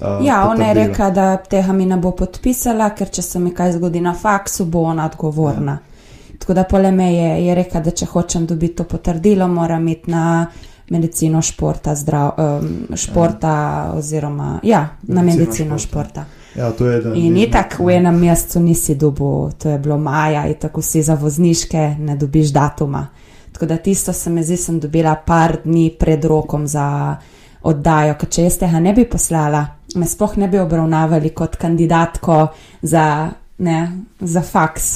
[SPEAKER 1] Uh,
[SPEAKER 2] Ja, ona je rekla, da tega mi ne bo podpisala, ker če se mi kaj zgodi na faksu, bo ona odgovorna. Ja. Tako da pole me je, je rekla, da če hočem dobiti to potrdilo, moram iti na medicino športa, zdrav, um, športa ja. oziroma ja, na
[SPEAKER 1] Medicino
[SPEAKER 2] medicino
[SPEAKER 1] športa.
[SPEAKER 2] športa.
[SPEAKER 1] Ja, to je eden
[SPEAKER 2] In itak v enem mesecu nisi dobil, to je bilo maja, in tako si za vozniške ne dobiš datuma. Tako da tisto se mi zdi, sem dobila par dni pred rokom za oddajo, ker če jaz tega ne bi poslala, me sploh ne bi obravnavali kot kandidatko za, ne, za faks.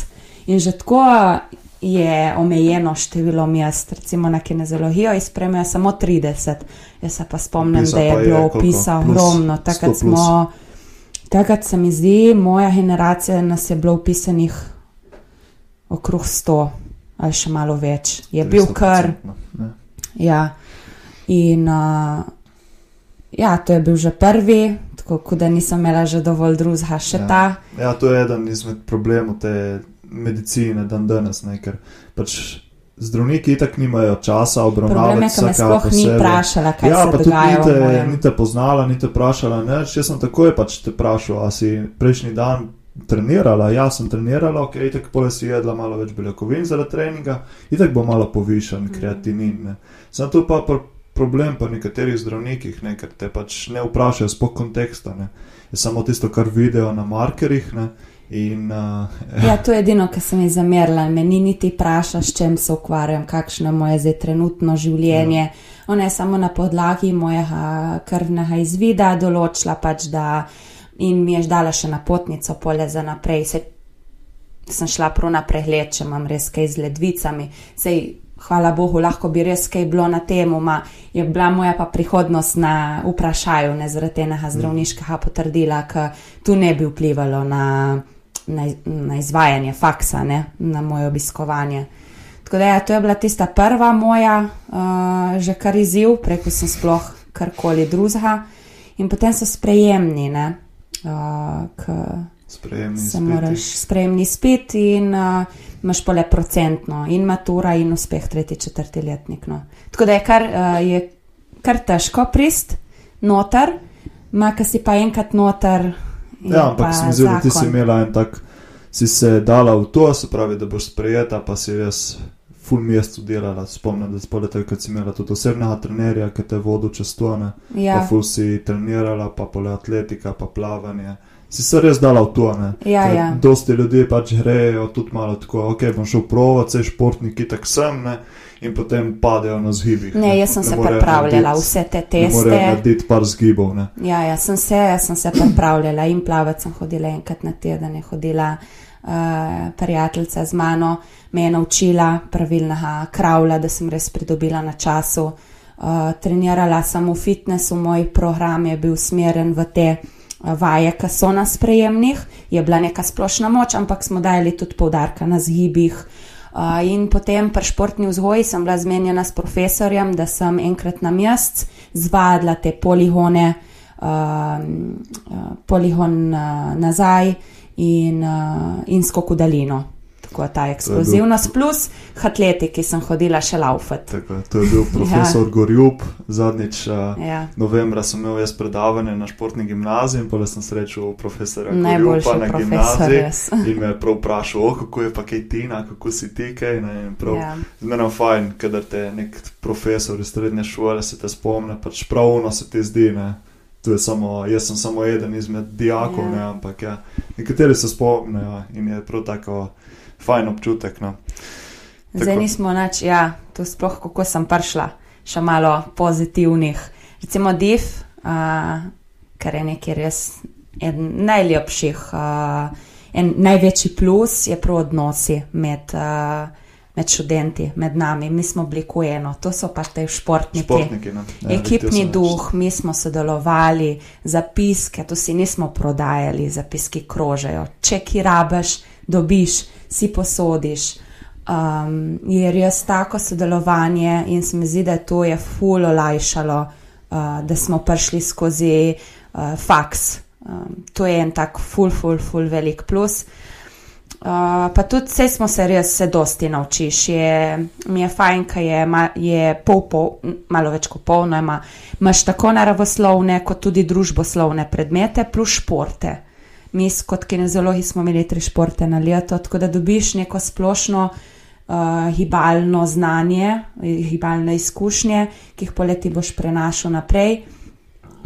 [SPEAKER 2] In že tako je omejeno število mest, recimo na kineziologijo izpremijo samo 30. Jaz se pa spomnim,
[SPEAKER 1] Opisa
[SPEAKER 2] da je bilo opisa ogromno.
[SPEAKER 1] 100
[SPEAKER 2] Takrat smo. Takrat se mi zdi, moja generacija nas je bilo upisanih okrog 100 ali še malo več. Je bil
[SPEAKER 1] 300%,
[SPEAKER 2] kar,
[SPEAKER 1] ne.
[SPEAKER 2] ja. In uh, ja, to je bil že prvi, tako da nisem imela že dovolj drugega, še
[SPEAKER 1] ja.
[SPEAKER 2] ta.
[SPEAKER 1] Ja, to je eden izmed problemov te medicine dan danes, ne, ker pač zdravniki itak nimajo časa obravnavati
[SPEAKER 2] me
[SPEAKER 1] vsakega
[SPEAKER 2] sploh ni
[SPEAKER 1] posebej.
[SPEAKER 2] vprašala, kaj
[SPEAKER 1] ja,
[SPEAKER 2] se
[SPEAKER 1] pa tudi
[SPEAKER 2] dogaja.
[SPEAKER 1] ni te,
[SPEAKER 2] mojem-
[SPEAKER 1] ni te poznala, ni te vprašala. Ne, jaz sem takoj pač te vprašal, a si prejšnji dan trenirala. Ja, sem trenirala, ok, tako pole si jedla malo več beljakovin zaradi treninga, itak bo malo povišan
[SPEAKER 2] Mm.
[SPEAKER 1] kreatinin. Ne. Samo to pa pr problem pa nekaterih zdravnikih, ne, ker te pač ne vprašajo spok konteksta. Ne. Je samo tisto, kar vidijo na markerjih. Ne. In, uh,
[SPEAKER 2] Ja, to je edino, kar sem jih zamerila. Me ni niti vprašala, s čim se ukvarjam, kakšno je moje zdaj trenutno življenje. Ja. Ona je samo na podlagi mojega krvnega izvida določila pač, da in mi je dala še napotnico pole za naprej. Se, sem šla prav na pregled, če imam res kaj z ledvicami. Sej, hvala Bogu, lahko bi res kaj bilo na tem, je bila moja pa prihodnost na vprašaju, ne zaradi enega zdravniškega potrdila, ki tu ne bi vplivalo na na, na izvajanje faksa, ne, na moje obiskovanje. Tako da ja, to je bila tista prva moja, uh, že kar izziv, preko sem sploh karkoli drugega. In potem so sprejemni, ne, uh,
[SPEAKER 1] sprejemni
[SPEAKER 2] se
[SPEAKER 1] izpiti.
[SPEAKER 2] moraš sprejemni spet in uh, imaš pole procentno in matura in uspeh tretji, četrti letnik. No. Tako da je kar, uh, je kar težko prist noter, ma ka si pa enkrat noter. Je
[SPEAKER 1] Ja, ampak
[SPEAKER 2] pa
[SPEAKER 1] se mi zdi, da ti si imela en tak, si se dala v to, se pravi, da boš sprejeta, pa si res full mestu delala. Spomnim, da spole tako, kad si imela tudi osebnega trenerja, ki te je vodil čez to, ne. Pa
[SPEAKER 2] Ja,
[SPEAKER 1] full si trenirala, pa pole atletika, pa plavanje. Si se res dala v to, ne.
[SPEAKER 2] ja,
[SPEAKER 1] Ker
[SPEAKER 2] ja.
[SPEAKER 1] Dosti ljudi pač grejo tudi malo tako, ok, bom šel provat, sej športniki tak sem, ne. In potem padejo na zgibih.
[SPEAKER 2] Ne, jaz sem se
[SPEAKER 1] morejo
[SPEAKER 2] pripravljala,
[SPEAKER 1] narediti-
[SPEAKER 2] vse te
[SPEAKER 1] Ne
[SPEAKER 2] teste.
[SPEAKER 1] narediti par zgibov, ne.
[SPEAKER 2] Ja, ja, sem se, jaz sem se pripravljala in plavat sem hodila enkrat na teden, je hodila uh, prijateljica z mano, me je naučila pravilnega kravla, da sem res pridobila na času. Uh, trenirala sem v fitnessu, moj program je bil smeren v te vaje, ki so na sprejemnih, je bila neka splošna moč, ampak smo dajali tudi poudarka na zgibih. Uh, in potem pri športni vzgoji sem bila zmenjena s profesorjem, da sem enkrat na mesec zvadila te poligone, uh, poligon uh, nazaj in, uh, in skok v daljino tako ta eksplozivnost, plus atleti, ki sem hodila še laufati.
[SPEAKER 1] Tako, to je bil profesor ja. Gorjub, zadnjič ja. novembra sem imel jaz predavanje na športni gimnaziji in pa sem srečal profesora Gorjuba na gimnaziji in me je prav vprašal, oh, kako je pa kaj Tina, kako si ti kaj. Ja. Zmerno fajn, kadar te nek profesor iz srednje šole se te spomne, pač pravno se ti zdi. Ne? Samo, jaz sem samo eden izmed dijakov, ja. ne, ampak ja, nekateri se spomnijo in je prav tako fajn občutek. No.
[SPEAKER 2] Zdaj nismo nič, ja, to sploh kako sem prišla, še malo pozitivnih. Recimo div, uh, kar je nekaj res najlepših, uh, en največji plus je prav odnosi med. Uh, Med študenti, med nami, mi smo bili eno, to so pa te športniki.
[SPEAKER 1] športniki no.
[SPEAKER 2] ja, Ekipni duh, mi smo sodelovali, zapiske, to si nismo prodajali, zapiski krožajo. Če ki rabiš, dobiš si posodiš. Um, je res tako sodelovanje in se mi zdi, da to je ful olajšalo, uh, da smo prišli skozi uh, faks. Um, to je en tak ful, ful, ful velik plus. Uh, pa tudi vse smo se res se dosti naučiš. Je, mi je fajn, ker je, je pol, pol, malo več kot polno, ima, imaš tako naravoslovne, kot tudi družboslovne predmete, plus športe mi kot kinezologi smo imeli tri športe na leto, tako da dobiš neko splošno uh, gibalno znanje, gibalne izkušnje, ki jih poleti boš prenašal naprej.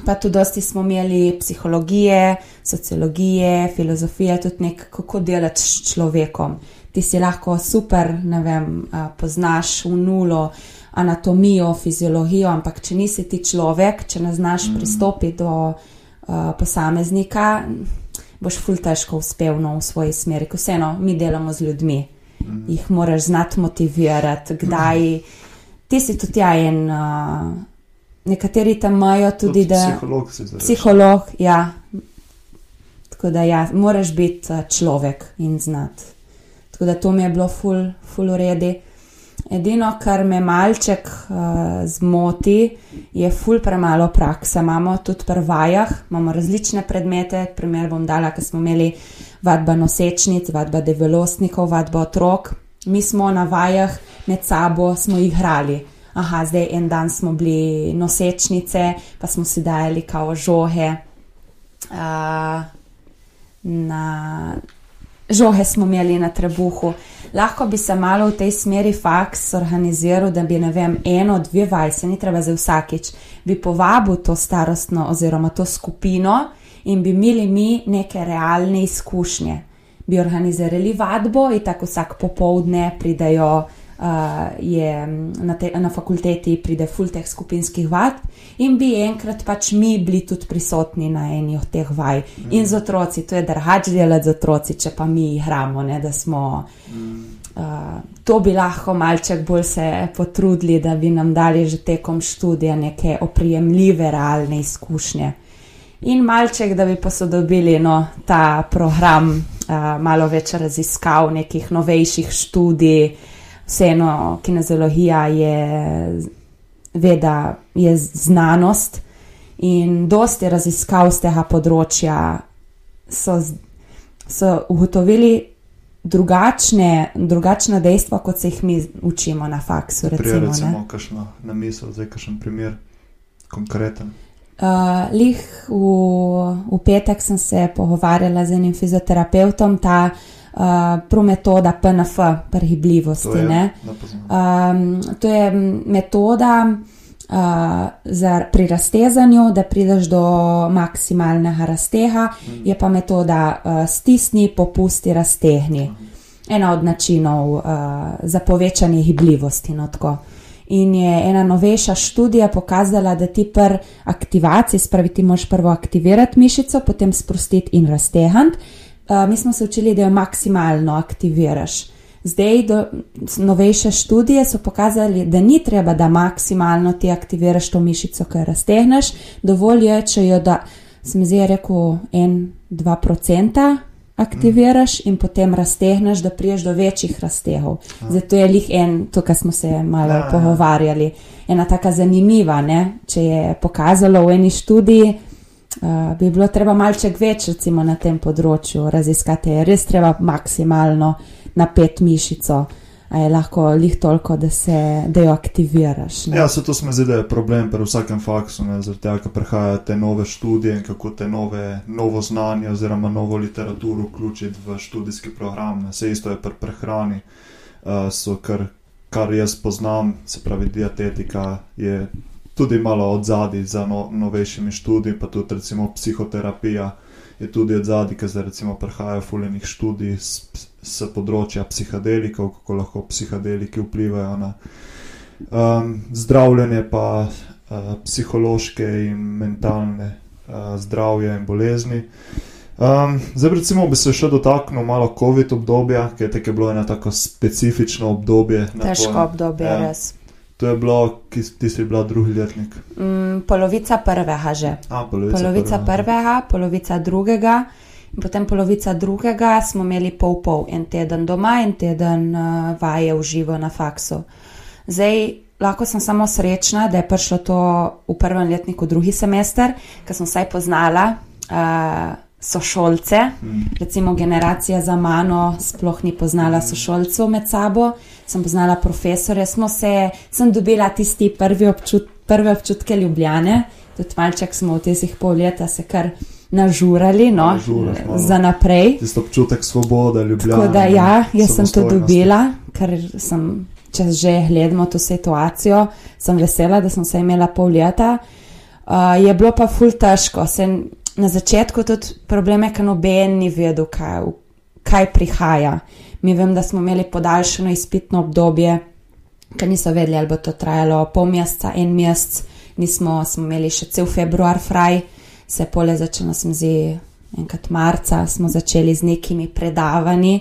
[SPEAKER 2] Pa tudi dosti smo imeli psihologije, sociologije, filozofije, tudi nekaj, kako delati s človekom. Ti si lahko super, ne vem, poznaš v nulo anatomijo, fiziologijo, ampak če nisi ti človek, če ne znaš mm. pristopiti do uh, posameznika, boš ful težko uspel no, v svoji smeri, ko vseeno mi delamo z ljudmi, mm. jih moraš znati motivirati, kdaj ti si tudi ja en. Uh, nekateri tam imajo tudi, da
[SPEAKER 1] je psiholog.
[SPEAKER 2] Psiholog, ja. Tako da ja, moraš biti človek in znati. Tako da to mi je bilo ful, ful uredi. Edino, kar me malček uh, zmoti, je ful premalo prakse. Imamo tudi pri vajah, imamo različne predmete. Primer bom dala, ker smo imeli vadba nosečnic, vadba develostnikov, vadba otrok. Mi smo na vajah med sabo smo igrali. Aha, zdaj en dan smo bili nosečnice, pa smo si dajali kao žohe. Uh, na žohe smo imeli na trebuhu lahko bi se malo v tej smeri faks organiziral, da bi, ne vem, eno, dve vaj, se ni treba za vsakič, bi povabil to starostno oziroma to skupino in bi imeli mi neke realne izkušnje. Bi organizirali vadbo in tako vsak popovdne pridajo je na, te, na fakulteti pride full teh skupinskih vad in bi enkrat pač mi bili tudi prisotni na eni od teh vaj. Mm. In z otroci, to je drhač delati z otroci, če pa mi igramo, ne, da smo. Mm. Uh, to bi lahko malček bolj se potrudili, da bi nam dali že tekom študija neke oprijemljive, realne izkušnje. In malček, da bi posodobili no, ta program, uh, malo več raziskav, nekih novejših študij, uh, vseeno kinezologija je veda, je znanost in dosti raziskav z tega področja so, so ugotovili drugačne, drugačna dejstva, kot se jih mi učimo na faksu.
[SPEAKER 1] Recimo, recimo kakšno na misel, zdaj kakšen primer, konkreten.
[SPEAKER 2] Uh, lih v, v petek sem se pogovarjala z enim fizioterapeutom, ta uh, uh, prometoda PNF, prehibljivosti. To je, um, to je metoda uh, za, pri raztezanju, da prideš do maksimalnega razteha, mm. je pa metoda uh, stisni, popusti, raztehni. Mm. Ena od načinov uh, za povečanje hibljivosti. No, In je ena novejša študija pokazala, da ti pri aktivaciji, spravi ti moš prvo aktivirati mišico, potem sprostiti in raztehniti, mi smo se učili, da jo maksimalno aktiviraš. Zdaj, do, novejše študije so pokazali, da ni treba, da maksimalno ti aktiviraš to mišico, ki jo raztehneš, dovolj je, če jo da se mi zdi, je rekel, en, dva procenta aktiviraš in potem raztehneš, da priješ do večjih raztehov. Zato je lih en, tukaj smo se malo
[SPEAKER 1] Ja, ja.
[SPEAKER 2] pogovarjali, ena taka zanimiva, ne? če je pokazalo v eni študiji. Uh, bi bilo treba malček več, recimo na tem področju raziskati, je res treba maksimalno napet mišico, a je lahko lih toliko, da, se, da jo aktiviraš. ne.
[SPEAKER 1] Ja, se to se mi zdi, da je problem pri vsakem faksu, ne, zaradi tega, ker prihajajo te nove študije in kako te nove, novo znanje oziroma novo literaturo vključiti v študijski program. Ne. Vse isto je pri prehrani, uh, so kar, kar jaz poznam, se pravi dietetika je tudi malo od zadaj za no, novejšimi študiji, pa tudi recimo psihoterapija je tudi od zadaj, ker zdaj recimo prihajajo fuljenih študij s, s področja psihadelikov, kako lahko psihadeliki vplivajo na um, zdravljenje, pa uh, psihološke in mentalne uh, zdravje in bolezni. Um, zdaj, recimo, bi se še dotaknil malo COVID obdobja, ker je tako bilo eno tako specifično obdobje.
[SPEAKER 2] Težko obdobje,
[SPEAKER 1] ja.
[SPEAKER 2] res.
[SPEAKER 1] To je bilo, ti si bila drugi letnik.
[SPEAKER 2] Mm, polovica prvega že.
[SPEAKER 1] A, polovica,
[SPEAKER 2] Polovica prvega, polovica drugega, in potem polovica drugega smo imeli pol-pol, en teden doma in teden uh, vaje v živo na faksu. Zdaj, lahko sem samo srečna, da je prišlo to v prvem letniku, drugi semester, ker sem vsaj poznala uh, sošolce.
[SPEAKER 1] Mm.
[SPEAKER 2] Recimo generacija za mano sploh ni poznala sošolcev med sabo, sem poznala profesore, smo se, sem dobila tisti prvi občut, prve občutke ljubljene, tudi malček smo v tistih pol leta se kar nažurali, no,
[SPEAKER 1] Nažuraš malo.
[SPEAKER 2] za naprej.
[SPEAKER 1] Tisto občutek svobode, ljubljene.
[SPEAKER 2] Tako da ja, jaz sem to dobila, ker sem, če že gledamo to situacijo, sem vesela, da sem se imela pol leta. Uh, je bilo pa ful težko. Se, na začetku tudi probleme, ker noben ni vedel, kaj, kaj prihaja. Mi vem, da smo imeli podaljšano izpitno obdobje, ker niso vedeli, ali bo to trajalo pol meseca, en mesec, nismo smo imeli še cel februar fraj, se pole začelo, sem zdi, enkrat marca, smo začeli z nekimi predavanji,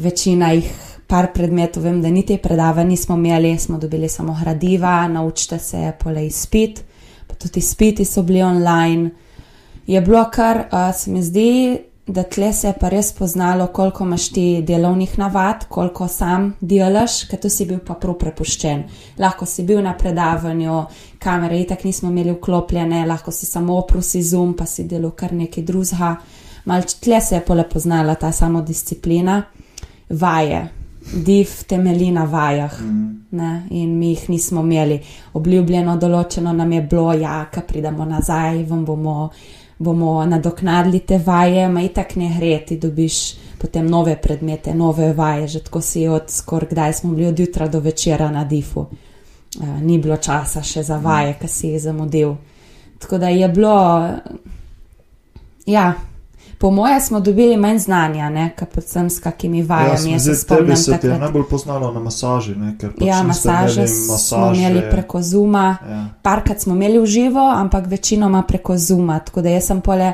[SPEAKER 2] večina jih, par predmetov, vem, da niti predavanj nismo imeli, smo dobili samo gradiva, naučite se pole izpit, pa tudi izpiti so bili online. Je bilo kar, uh, se mi zdi, da tle se je pa res poznalo, koliko imaš ti delovnih navad, koliko sam delaš, ker tu si bil pa prav prepuščen. Lahko si bil na predavanju, kamere itak nismo imeli vklopljene, lahko si samo oprusi zoom, pa si delal kar nekaj drugega. Malč tle se je pole poznala ta samodisciplina, vaje, div temelji na vajah.
[SPEAKER 1] Mm.
[SPEAKER 2] Ne, in mi jih nismo imeli. Obljubljeno, določeno nam je bilo, ja, ko pridemo nazaj, vam bomo, bomo nadoknadili te vaje, ma itak ne gre, ti dobiš potem nove predmete, nove vaje, že tako si od skoraj kdaj smo bili od jutra do večera na difu. Uh, ni bilo časa še za vaje, ki si jih zamudil. Tako da je bilo, ja, po moje smo dobili manj znanja, ne, kot predvsem s kakimi
[SPEAKER 1] Ja,
[SPEAKER 2] vajami.
[SPEAKER 1] se mi
[SPEAKER 2] Jaz
[SPEAKER 1] zdi,
[SPEAKER 2] se
[SPEAKER 1] tebi se ti je
[SPEAKER 2] takrat.
[SPEAKER 1] najbolj poznalo na masaži, ne, ker pač
[SPEAKER 2] Ja, masaže
[SPEAKER 1] imeli
[SPEAKER 2] smo imeli preko Zuma,
[SPEAKER 1] Ja.
[SPEAKER 2] parkrat smo imeli v živo, ampak večinoma preko Zuma. Tako da jaz sem pole,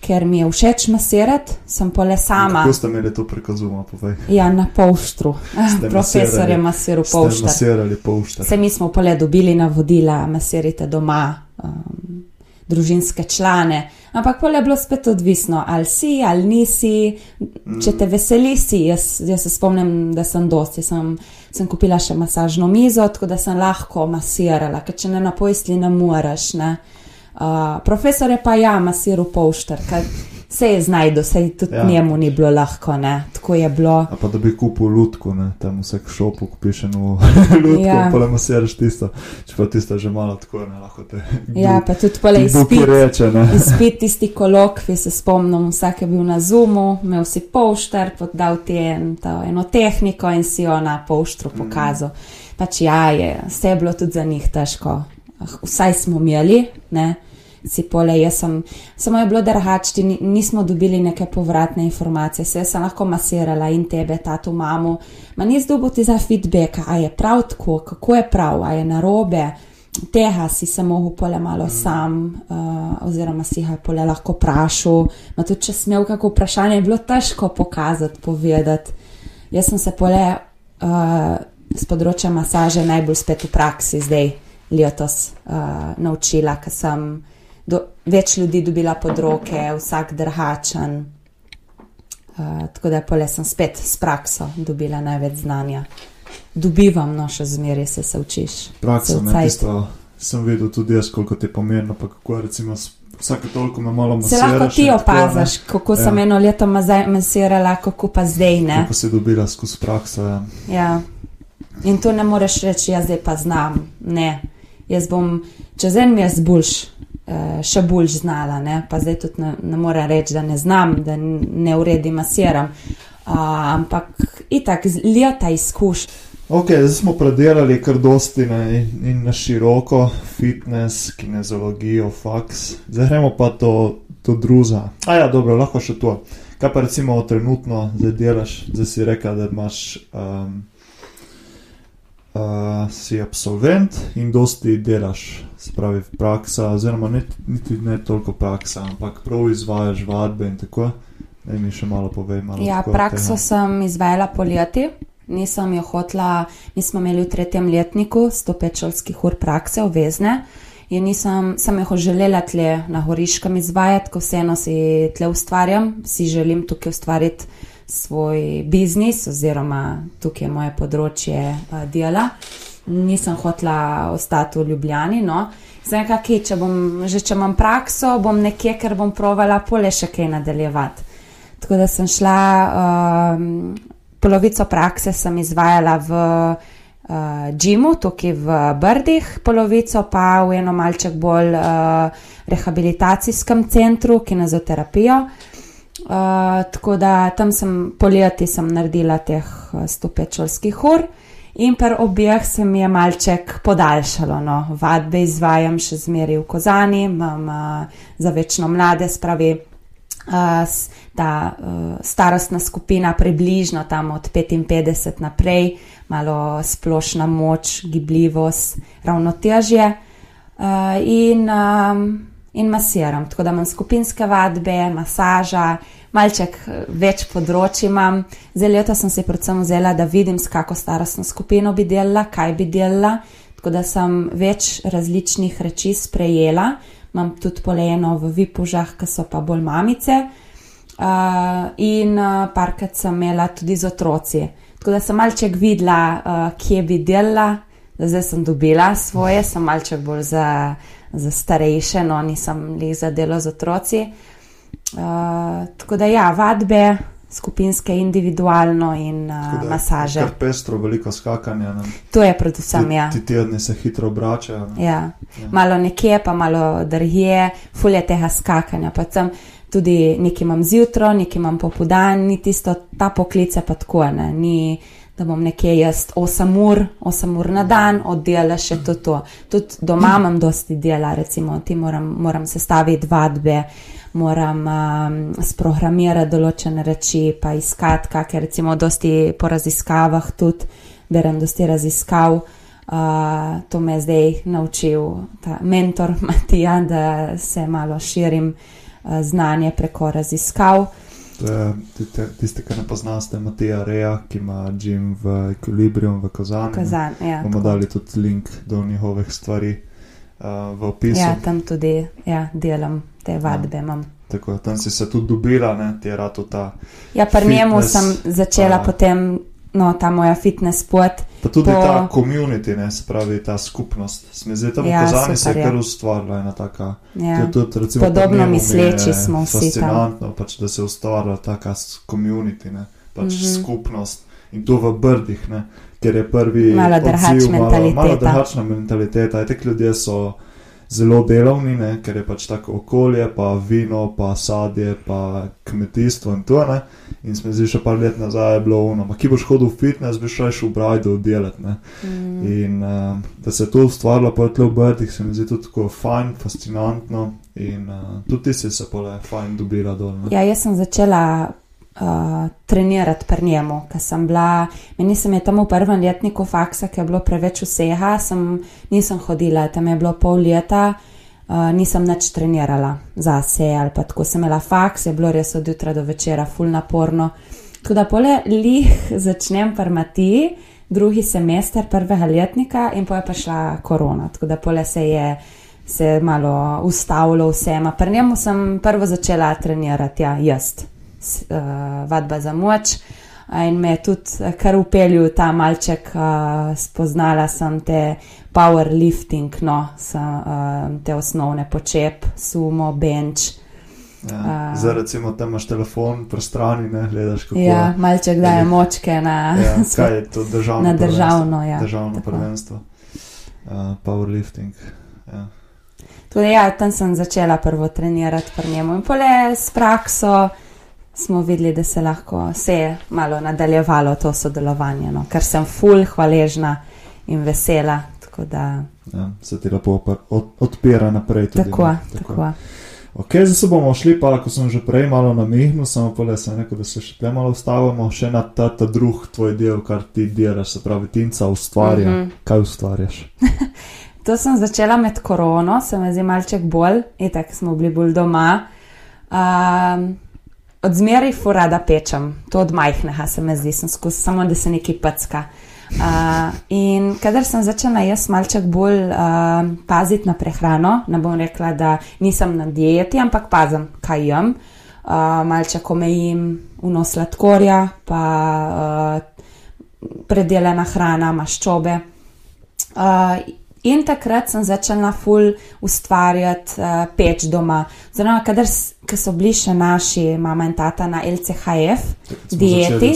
[SPEAKER 2] ker mi je všeč masirati, sem pole sama.
[SPEAKER 1] Kako ste imeli to preko Zuma, povej?
[SPEAKER 2] Ja, na polštru. Profesor je masiral polštar.
[SPEAKER 1] masirali polštar.
[SPEAKER 2] Vse mi smo pole dobili navodila, masirite doma, um, družinske člane. Ampak pole je bilo spet odvisno, ali si ali nisi, če te veseli, si. Jaz, jaz se spomnim, da sem dosti. Sem, sem kupila še masažno mizo, tako da sem lahko masirala, ker če ne na pojsli ne moreš. Ne. Uh, profesor je pa ja, masiral polštar, ker se je znajdo, se tudi
[SPEAKER 1] Ja.
[SPEAKER 2] njemu ni bilo lahko, ne. tako je bilo.
[SPEAKER 1] A pa da bi kupil lutko, ne, tam vsak šopu kupiš eno lutko, ja. Pa le masiraš tisto, če pa tisto že malo tako, ne, lahko te.
[SPEAKER 2] Ja, pa tudi pole
[SPEAKER 1] Buki
[SPEAKER 2] izpit.
[SPEAKER 1] reče, ne.
[SPEAKER 2] Izpit tisti kolokvi, se spomnim, vsak je bil na Zoomu, imel si polštar, podal ti en, eno tehniko in si jo na polštru pokazal. Pač ja, je, vse je bilo tudi za njih težko. Ah, Vsaj smo imeli, ne. Si pole, jaz sem, samo je bilo drugače, ni- nismo dobili neke povratne informacije, se sem lahko masirala in tebe, tato, mamo. Ma ni zdobo ti za feedback, a je prav tako, kako je prav, a je narobe. Tega si se mogel pole malo mm. sam, uh, oziroma si ga pole lahko vprašal. No, tudi če smel kako vprašanje, je bilo težko pokazati, povedati. Jaz sem se pole uh, z področja masaže najbolj spet v praksi zdaj letos uh, naučila, ker sem do, več ljudi dobila pod roke, vsak drhačen. Uh, tako da pole sem spet s prakso dobila največ znanja. Dobivam, no še zmeraj se, se učiš.
[SPEAKER 1] Praksa, ne, tisto sem videl tudi jaz, koliko ti je pomembno, pa kako recimo vsake toliko me malo masiraš.
[SPEAKER 2] Se lahko ti opaziš, kako ja. sem eno leto masirala, kako pa zdaj ne.
[SPEAKER 1] Kako si dobila skozi prakso, ja.
[SPEAKER 2] ja. In to ne moreš reči, jaz zdaj pa znam, ne. Jaz bom, čez en mesec boljš, Eh, še bolj znala. Ne? Pa zdaj tudi ne, ne morem reči, da ne znam, da ne uredi masiram. Uh, ampak itak, leta izkušnja.
[SPEAKER 1] Ok, zdaj smo predelali kar dosti ne, in na široko, fitness, kinezologijo, faks. Zdaj gremo pa to, to druza. A ja, dobro, lahko še to. Kaj pa recimo trenutno zdaj delaš, zdaj si rekel, da imaš. Um, uh, si absolvent in dosti delaš, spravi praksa, oziroma ne, niti ne toliko praksa, ampak prav izvajaš vadbe in tako. Ne mi še malo povej. Malo
[SPEAKER 2] ja, prakso tega. sem izvajala poleti. Nisem jo hotla, nismo imeli v tretjem letniku 105 šolskih ur prakse, obvezne. In nisem, sem jo želela tle na Horiškem izvajati, ko vseeno si tle ustvarjam, si želim tukaj ustvariti svoj biznis, oziroma tukaj je moje področje uh, dela. Nisem hotla ostati v Ljubljani. No. Zdaj, kaj, če bom, že če imam prakso, bom nekje, ker bom provala pole še kaj nadaljevati. Tako da sem šla, uh, polovico prakse sem izvajala v Džimu, uh, tukaj v Brdih, polovico pa v eno malček bolj uh, rehabilitacijskem centru, kinezoterapijo. Uh, tako da tam sem poleti sem naredila teh 105 uh, šolskih ur in per objeh se mi je malček podaljšalo. No. Vadbe izvajam še zmeraj v Kozani, imam uh, za večno mlade spravi. Uh, ta uh, starostna skupina, približno tam od 55 naprej, malo splošna moč, gibljivost, ravnotežje. Uh, in um, in masiram. Tako da imam skupinske vadbe, masaža, malček eh, več področji imam. Zdaj leto sem se predvsem vzela, da vidim, s kako starostno skupino bi delala, kaj bi delala. Tako da sem več različnih reči sprejela. Imam tudi poleno v vipužah, ki so pa bolj mamice. Uh, in uh, parkrat sem imela tudi z otroci. Tako da sem malček videla, uh, kje bi delala, zdaj sem dobila svoje, sem malček bolj za za starejše, no nisem le za delo z otroci. Uh, tako da ja, vadbe, skupinske, individualno in uh, masaže.
[SPEAKER 1] Kot pestro, veliko skakanja. Ne?
[SPEAKER 2] To je predvsem, ja.
[SPEAKER 1] Ti tedni se hitro obračajo.
[SPEAKER 2] Ja. ja, malo nekje, pa malo drje, fulje tega skakanja. Tudi nekaj imam zjutraj, nekaj imam popodan, ni tisto, ta poklice pa tako ne. Ni, da bom nekje jaz 8 ur, 8 ur na dan oddelala še to. to. Tudi doma imam dosti dela, recimo, ti moram, moram sestaviti vadbe, moram um, sprogramirati določene reči, pa iskati, kakšne, recimo, dosti po raziskavah tudi, berem dosti raziskav. Uh, to me je zdaj naučil ta mentor Matija, da se malo širim uh, znanje preko raziskav.
[SPEAKER 1] Tiste, ki ne poznate, Matija Reja, ki ima Jim v Equilibrium v Kozani.
[SPEAKER 2] Kozan, ja,
[SPEAKER 1] bomo dali tudi link do njihovih stvari uh, v opisu.
[SPEAKER 2] Ja, tam tudi ja, delam te vadbe. Ja.
[SPEAKER 1] Tako, tam si se tudi dobila, ne, ti je rado ta.
[SPEAKER 2] Ja, pri njemu sem začela uh, potem no, ta moja fitness pot.
[SPEAKER 1] Pa tudi po... ta komunity, ne spravi ta skupnost. Sme zdaj tam ja, pokazali, se je kar ustvarila ena taka.
[SPEAKER 2] Ja. Tudi, recimo, Podobno misleči smo vsi.
[SPEAKER 1] Fascinantno, pač, da se je ustvarila taka komunity, pač mm -hmm. skupnost in to v brdih, ne, ker je prvi.
[SPEAKER 2] Mala drugačna mentaliteta.
[SPEAKER 1] Mala drugačna mentaliteta. Te ljudje so zelo delovni, ne, ker je pač tako okolje, pa vino, pa sadje, pa kmetijstvo in to. Ne. In smo zdaj še par let nazaj, bilo ono, ki boš hodil v fitness, bi šel v Brajdu delati. Mm. In uh, da se je to ustvarilo, pa je to v Brdih, se mi zdi tudi tako fajn, fascinantno. In uh, tudi ti si se pole fajn dobila dol. Ne.
[SPEAKER 2] Ja, jaz sem začela uh, trenirati pri njemu, ker sem bila, meni se je tam v prvem letniku faksa, ki je bilo preveč vseha, sem, nisem hodila, tam je bilo pol leta, uh, nisem več trenirala za se ali pa tako sem imela faks, je bilo res od jutra do večera, full naporno. Tako da pole lih začnem parmati, drugi semester prvega letnika in pa šla korona, tako da pole se je se malo ustavilo vsema. Pri njemu sem prvo začela trenirati, ja, jaz, uh, vadba za moč. In me je tudi kar upeljal ta malček, uh, spoznala sem te powerlifting, no, sem, uh, te osnovne počep, sumo, bench.
[SPEAKER 1] Ja. Zdaj, recimo, tam imaš telefon, prostrani, ne gledaš kako.
[SPEAKER 2] Ja, malček daje močke na,
[SPEAKER 1] ja, kaj je to državno,
[SPEAKER 2] na državno, ja,
[SPEAKER 1] državno prvenstvo. Uh, powerlifting. Ja.
[SPEAKER 2] Tudi, ja, tam sem začela prvo trenirati pri njemu in pole s prakso smo videli, da se lahko se je malo nadaljevalo to sodelovanje, no, ker sem full hvaležna in vesela. Da,
[SPEAKER 1] ja, se ti lepo odpira naprej. Tudi,
[SPEAKER 2] tako,
[SPEAKER 1] ne,
[SPEAKER 2] tako. tako.
[SPEAKER 1] Ok, zdaj se bomo šli, pa ko sem že prej malo namihnil, samo pa le se nekaj, da se še tle malo ustavimo, še na ta, ta drug tvoj del, kar ti delaš, se pravi, tinca ustvarja. Mm -hmm. Kaj ustvarjaš?
[SPEAKER 2] to sem začela med korono, se mi zdi malček bolj, in tako smo bili bolj doma. Um, od zmeraj furada pečem, to od majhnega se mi zdi, sem skozi samo, da se nekaj packa. Uh, in kadar sem začela jaz malček bolj uh, paziti na prehrano, ne bom rekla, da nisem na dieti, ampak pazim, kaj jem, uh, malček omejim vno sladkorja, pa uh, predelana hrana, maščobe. Uh, In takrat sem začela ful ustvarjati uh, peč doma. Zdaj, kadar so bili še naši mama in tata na LCHF dieti,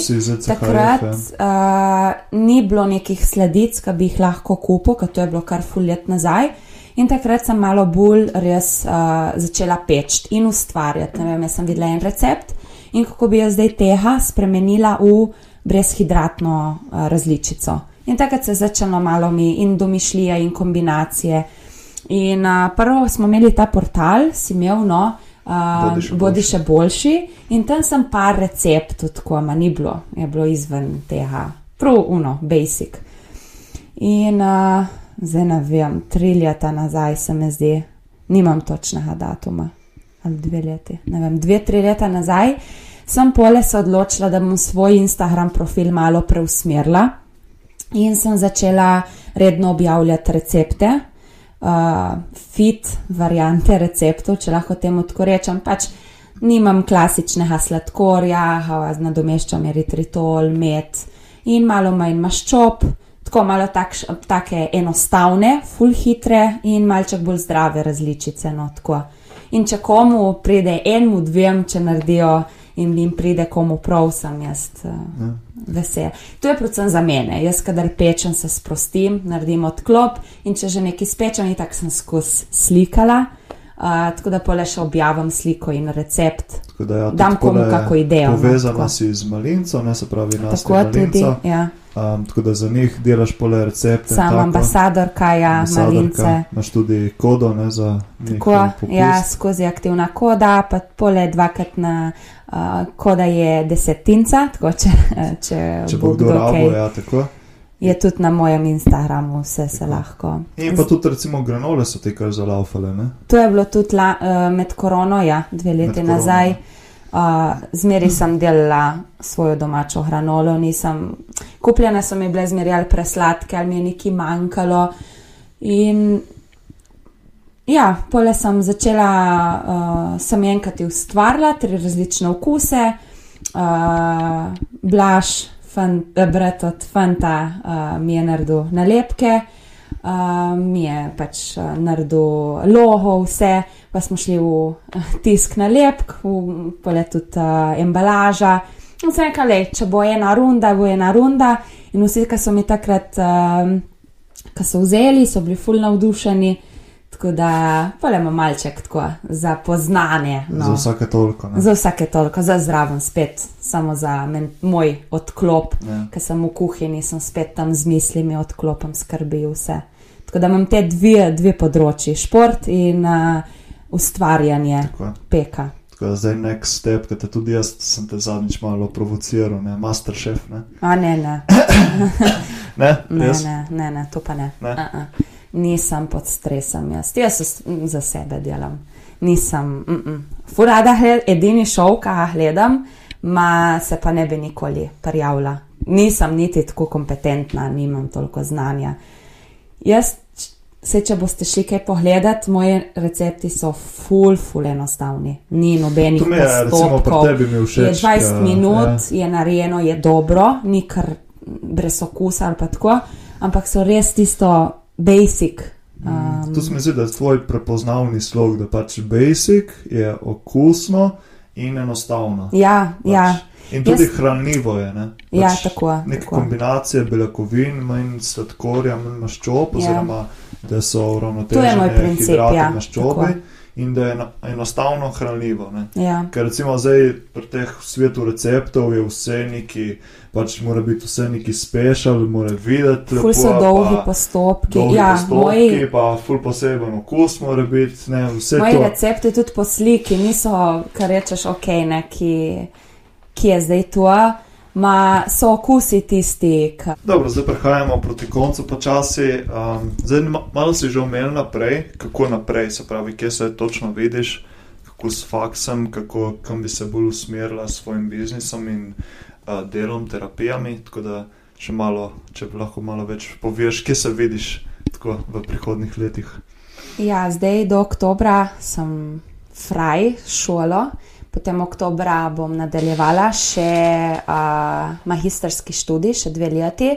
[SPEAKER 2] takrat uh, ni bilo nekih sledic, ki bi jih lahko kupil, ker to je bilo kar ful let nazaj. In takrat sem malo bolj res uh, začela peč in ustvarjati. Ne vem, jaz sem videla en recept in kako bi jaz zdaj tega spremenila v brezhidratno uh, različico. In takrat se je začelo malo mi in domišljije in kombinacije. In uh, prvo smo imeli ta portal, si imel, no, uh, bodi še boljši. In tam sem par receptov, tako ima ni bilo, je bilo izven tega, prav uno, basic. In uh, zdaj ne vem, tri leta nazaj se mi zdi, nimam točnega datuma. Ali dve leti, ne vem, dve, tri leta nazaj sem pole se odločila, da bom svoj Instagram profil malo preusmerila in sem začela redno objavljati recepte, uh, fit variante receptov, če lahko temu tako rečem. Pač nimam klasičnega sladkorja, nadomeščam eritritol, med in malo manj maščob. Tako malo takš, take enostavne, full hitre in malček bolj zdrave različice. No, in če komu pride enemu, dvem, če naredijo in jim pride komu prav, sem jaz uh, ja. vesel. To je predvsem za mene. Jaz, kadar pečem, se sprostim, naredim odklop in če že nekaj spečem, in tako sem skozi slikala. Uh, tako da pole še objavim sliko in recept.
[SPEAKER 1] Da, ja,
[SPEAKER 2] Dam komu kako idejo.
[SPEAKER 1] No, povezana si z malinco, ne se pravi na tako tudi. Ja. Um, tako da za njih delaš pole recepte.
[SPEAKER 2] Sam ambasador, kaj ja, malince.
[SPEAKER 1] Imaš tudi kodo, ne za.
[SPEAKER 2] Tako, ja, skozi aktivna koda, pa pole dvakrat na uh, ko da je desetinca, tako če, če,
[SPEAKER 1] če bo kdo rabo, ja, tako.
[SPEAKER 2] Je tudi na mojem Instagramu, vse se lahko.
[SPEAKER 1] In pa tudi, recimo, granole so te kar zalaufale. Ne?
[SPEAKER 2] To je bilo tudi la, uh, med korono, ja, dve leti nazaj. Uh, zmeri sem delala svojo domačo granolo, nisem, kupljene so mi bile zmeri ali presladke, ali mi je nekaj manjkalo. In Ja, pole sem začela, uh, sem enkrat ustvarila tri različne okuse, uh, blaž, eh, brat od Fanta uh, mi je naredil nalepke, uh, mi je pač naredil logo, vse, pa smo šli v tisk nalepk, v pole tudi uh, embalaža. In sem rekla, le, če bo ena runda, bo ena runda. In vsi, ki so mi takrat, uh, ki so vzeli, so bili fulno navdušeni. Tako da, polemo malček tako za poznanje. No.
[SPEAKER 1] Za vsake toliko. Ne?
[SPEAKER 2] Za vsake toliko, za zraven spet, samo za men, moj odklop, ja. ker sem v kuhinji, sem spet tam z mislimi odklopom skrbi vse. Tako da imam te dve, dve področji, šport in uh, ustvarjanje tako. peka.
[SPEAKER 1] Tako da zdaj nek step, ki te tudi jaz sem te zadnjič malo provociral, ne, master chef. Ne?
[SPEAKER 2] A ne, ne.
[SPEAKER 1] ne,
[SPEAKER 2] ne, ne, ne, ne, to pa ne. ne? Uh -uh nisem pod stresom, jaz, jaz za sebe delam. Nisem, mm -mm. furada, edini šov, ki ga gledam, ma se pa ne bi nikoli prijavila. Nisem niti tako kompetentna, nimam toliko znanja. Jaz Se, če boste šli kaj pogledat, moji recepti so full, full enostavni. Ni nobenih
[SPEAKER 1] pri
[SPEAKER 2] postopkov.
[SPEAKER 1] mi
[SPEAKER 2] Je
[SPEAKER 1] všeč.
[SPEAKER 2] 20
[SPEAKER 1] ka-
[SPEAKER 2] minut, je narejeno, je dobro, ni kar brez okusa ali pa tako, ampak so res tisto basic. Um,
[SPEAKER 1] To se mi zdi, da je tvoj prepoznavni slog, da pač basic je okusno in enostavno.
[SPEAKER 2] ja, ja,
[SPEAKER 1] Pač. In tudi
[SPEAKER 2] Jaz-
[SPEAKER 1] hranljivo je. Ne?
[SPEAKER 2] ja,
[SPEAKER 1] Pač
[SPEAKER 2] tako.
[SPEAKER 1] Neka
[SPEAKER 2] tako.
[SPEAKER 1] kombinacija beljakovin, manj sladkorja, manj maščob,
[SPEAKER 2] Ja.
[SPEAKER 1] oziroma da so
[SPEAKER 2] To je moj princip,
[SPEAKER 1] hidrati,
[SPEAKER 2] ja,
[SPEAKER 1] maščobe
[SPEAKER 2] tako.
[SPEAKER 1] In da je eno- enostavno hranljivo. Ne?
[SPEAKER 2] Ja.
[SPEAKER 1] Ker recimo zdaj pri teh svetu receptov je vse neki, pač mora biti vse neki special, mora videti lepo.
[SPEAKER 2] Ful so
[SPEAKER 1] pa
[SPEAKER 2] dolgi postopki.
[SPEAKER 1] dolgi
[SPEAKER 2] Ja,
[SPEAKER 1] postopki,
[SPEAKER 2] moji,
[SPEAKER 1] pa ful poseben okus mora biti, ne,
[SPEAKER 2] moji
[SPEAKER 1] to.
[SPEAKER 2] recepti tudi po sliki niso, kar rečeš, ok, ne, ki, ki je zdaj tu. Ma so okusi tisti, ki
[SPEAKER 1] Dobro, zdaj prehajamo proti koncu počasi. Um, zdaj ma- malo si že omenil naprej, kako naprej, se pravi, kje se točno vidiš, kako s faksom, kako kam bi se bolj usmerila s svojim biznisom in uh, delom, terapijami. Tako da še malo, če lahko malo več poveš, kje se vidiš tako v prihodnih letih.
[SPEAKER 2] Ja, zdaj do oktobra sem fraj šolo, potem oktobra bom nadaljevala še uh, magistrski študij, še dve leti.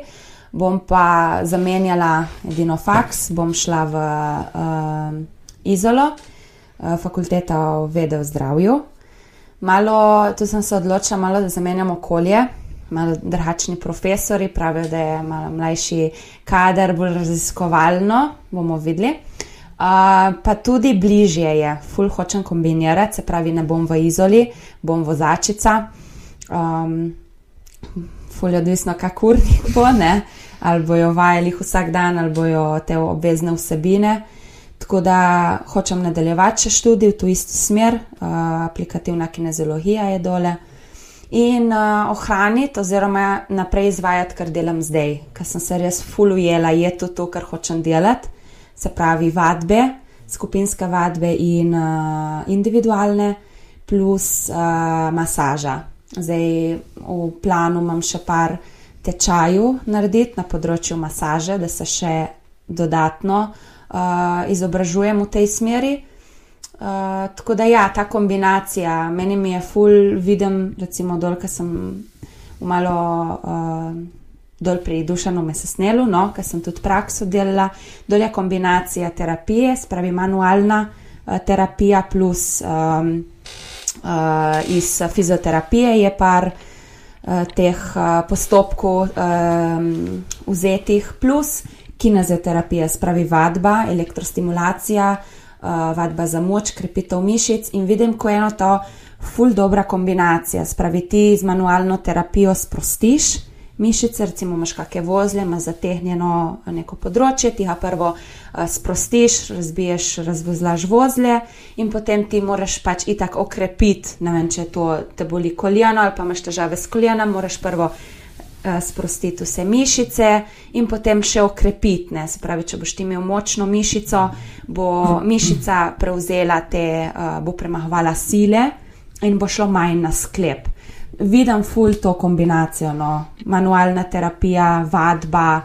[SPEAKER 2] Bom pa zamenjala edino faks, bom šla v uh, Izolo, uh, fakulteta o vede v zdravju. Malo, tu sem se odločila, malo da zamenjam okolje. Malo drugačni profesori pravijo, da je malo mlajši kader, bolj raziskovalno, bomo videli. Uh, pa tudi bližje je, ful hočem kombinirati, se pravi, ne bom v izoli, bom vozačica. Um, ful je odvisno, kako urnik bo, ne? ali bojo vajali jih vsak dan, ali bojo te obvezne vsebine. Tako da hočem nadaljevati še študij v to isto smer, uh, aplikativna kineziologija je dole. In uh, ohraniti, oziroma naprej izvajati, kar delam zdaj, ker sem se res fulujela, je to to, kar hočem delati se pravi vadbe, skupinske vadbe in uh, individualne, plus uh, masaža. Zdaj v planu imam še par tečajev narediti na področju masaže, da se še dodatno uh, izobražujem v tej smeri. Uh, tako da ja, ta kombinacija, meni mi je ful, vidim, recimo dol, ker sem v malo. Uh, dol pri Dušanu Mesesnelu, no, ker sem tudi prakso delala, dol je kombinacija terapije, spravi manualna uh, terapija plus um, uh, iz fizioterapije je par uh, teh uh, postopkov um, vzetih, plus kinezioterapija, spravi vadba, elektrostimulacija, uh, vadba za moč, krepitev mišic in vidim, ko eno to ful dobra kombinacija, spravi ti z manualno terapijo sprostiš mišice, recimo imaš kakšne vozle, imaš zategnjeno neko področje, ti ga prvo sprostiš, razbiješ, razvozlaš vozle in potem ti moraš pač itak okrepiti, ne vem, če to te boli koljeno ali pa imaš težave s koljenom, moraš prvo sprostiti vse mišice in potem še okrepiti, ne, se pravi, če boš imel močno mišico, bo mišica prevzela te, bo premahovala sile in bo šlo manj na sklep vidim ful to kombinacijo, no. manualna terapija, vadba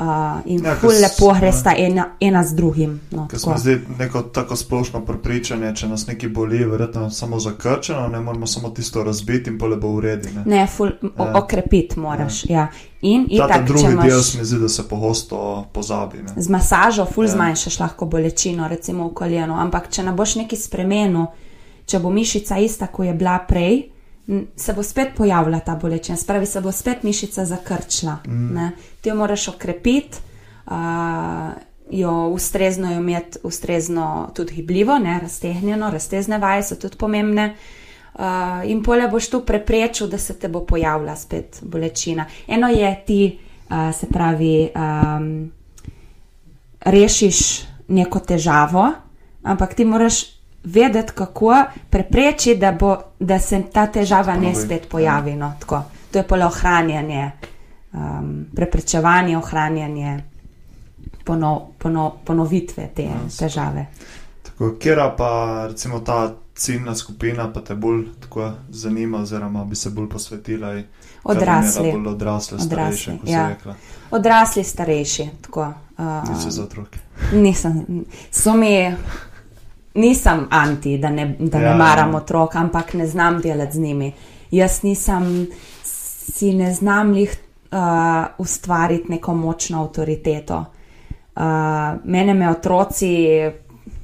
[SPEAKER 2] uh, in
[SPEAKER 1] Ja,
[SPEAKER 2] ja, ful lepo gresta ena, ena z drugim. No,
[SPEAKER 1] Ker smo zdaj neko tako splošno prepričanje, če nas nekaj boli, je verjetno samo zakrčeno, ne moramo samo tisto razbiti in pole bo v redu. ne.
[SPEAKER 2] ne, ful,
[SPEAKER 1] Ja.
[SPEAKER 2] okrepiti moraš. Ja. In
[SPEAKER 1] Ta, ta
[SPEAKER 2] itak,
[SPEAKER 1] drugi del
[SPEAKER 2] imaš
[SPEAKER 1] se mi zdi, da se pogosto pozabi. Ne.
[SPEAKER 2] z masažo, ful
[SPEAKER 1] Ja.
[SPEAKER 2] ja. zmanjšaš lahko bolečino, recimo v koljenu, ampak če ne boš neki spremenil, če bo mišica ista, kot je bila prej. Se bo spet pojavila ta bolečina, spravi se bo spet mišica zakrčila. Mm. Ti jo moraš okrepiti, uh, jo ustrezno jo imeti, ustrezno tudi gibljivo, ne, raztegnjeno, raztezne vaje so tudi pomembne. Uh, in pole boš tu preprečil, da se te bo pojavila spet bolečina. Eno je ti, uh, se pravi, um, rešiš neko težavo, ampak ti moraš vedeti, kako preprečiti, da, bo, da se ta težava ne spet pojavi. No, tako. to je pole ohranjanje, um, preprečevanje, ohranjanje pono, pono, ponovitve te
[SPEAKER 1] Ja, super.
[SPEAKER 2] težave.
[SPEAKER 1] Tako, kera pa recimo ta ciljna skupina pa te bolj tako zanima, oziroma bi se bolj posvetila?
[SPEAKER 2] Odrasli.
[SPEAKER 1] Bolj odrasli, starejši,
[SPEAKER 2] Odrasli,
[SPEAKER 1] kot
[SPEAKER 2] ja.
[SPEAKER 1] rekla.
[SPEAKER 2] Odrasli, starejši. Tako, uh,
[SPEAKER 1] za otroke.
[SPEAKER 2] nisem, so mi, nisem anti, da ne, da
[SPEAKER 1] Ja,
[SPEAKER 2] ne maram
[SPEAKER 1] ja.
[SPEAKER 2] otrok, ampak ne znam delati z njimi. Jaz nisem, si ne znam jih uh, ustvariti neko močno avtoriteto. Uh, mene me otroci,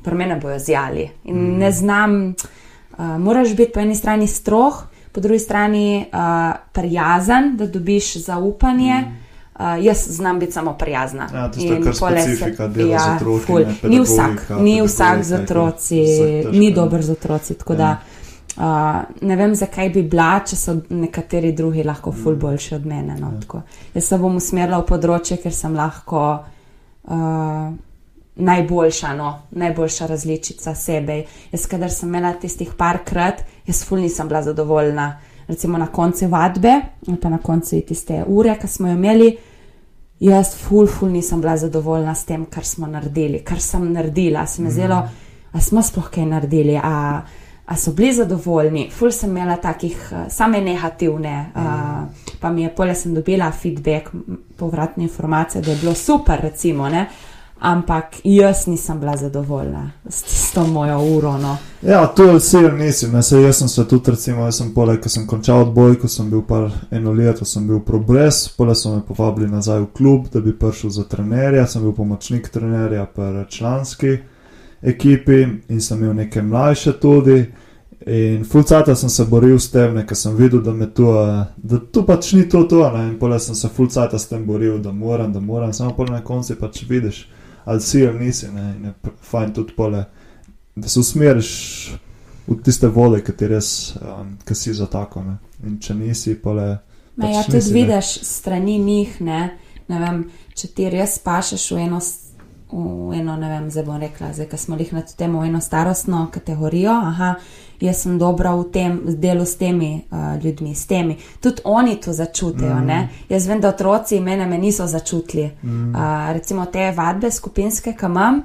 [SPEAKER 2] pri mene bojo zjali. In mm. ne znam, uh, moraš biti po eni strani stroh, po drugi strani uh, prijazen, da dobiš zaupanje. Mm. Uh, jaz znam biti samo prijazna.
[SPEAKER 1] Ja, to je kar specifika dela z otroki,
[SPEAKER 2] Ni vsak, ni vsak z otroci, ni dober z otroci. Tako
[SPEAKER 1] Ja.
[SPEAKER 2] da uh, ne vem, zakaj bi bila, če so nekateri drugi lahko ful
[SPEAKER 1] Mm.
[SPEAKER 2] boljši od mene. No,
[SPEAKER 1] Ja.
[SPEAKER 2] Jaz se bom usmerila v področje, ker sem lahko uh, najboljša, no, najboljša različica sebe. Jaz, kadar sem imela tistih parkrat, jaz ful nisem bila zadovoljna. Recimo na koncu vadbe, ali pa na koncu tiste ure, ki smo jo imeli, jaz ful, ful nisem bila zadovoljna s tem, kar smo naredili, kar sem naredila. Se mi je zdelo, a smo sploh kaj naredili, a, a so bili zadovoljni. Ful sem imela takih, uh, same negativne, uh, pa mi je polje sem dobila feedback, povratne informacije, da je bilo super, recimo, ne. Ampak jaz nisem bila zadovoljna s tisto mojo uro. No.
[SPEAKER 1] Ja, to je vse, sej jaz sem se tudi, recimo, jaz sem poleg, ko sem končal odbojko, sem bil par eno leto, sem bil progres, poleg so me povabili nazaj v klub, da bi prišel za trenerja, sem bil pomočnik trenerja per članski ekipi in sem imel neke mlajše tudi. In fulcata sem se boril s tem, ker sem videl, da to, da to pač ni to, to in poleg sem se fulcata s tem boril, da moram, da moram, samo na koncu pač vidiš, ali si ali nisi, ne, in je fajn tudi pole da se usmeriš v tiste vode, ki ti res, um, ki si za tako. Ne? In če nisi, pa le.
[SPEAKER 2] Ma
[SPEAKER 1] Pač
[SPEAKER 2] ja, tudi
[SPEAKER 1] nisi, ne.
[SPEAKER 2] vidiš strani njih, ne, ne vem, če ti res pašeš v eno, v eno ne vem, zdaj bom rekla, zdaj, ko smo jih na to temo, v eno starostno kategorijo, aha, jaz sem dobra v tem delu s temi uh, ljudmi, s temi. Tudi oni to začutijo,
[SPEAKER 1] Mm.
[SPEAKER 2] ne. Jaz vem, da otroci mene me niso začutili.
[SPEAKER 1] Mm.
[SPEAKER 2] Uh, recimo te vadbe skupinske, ki imam,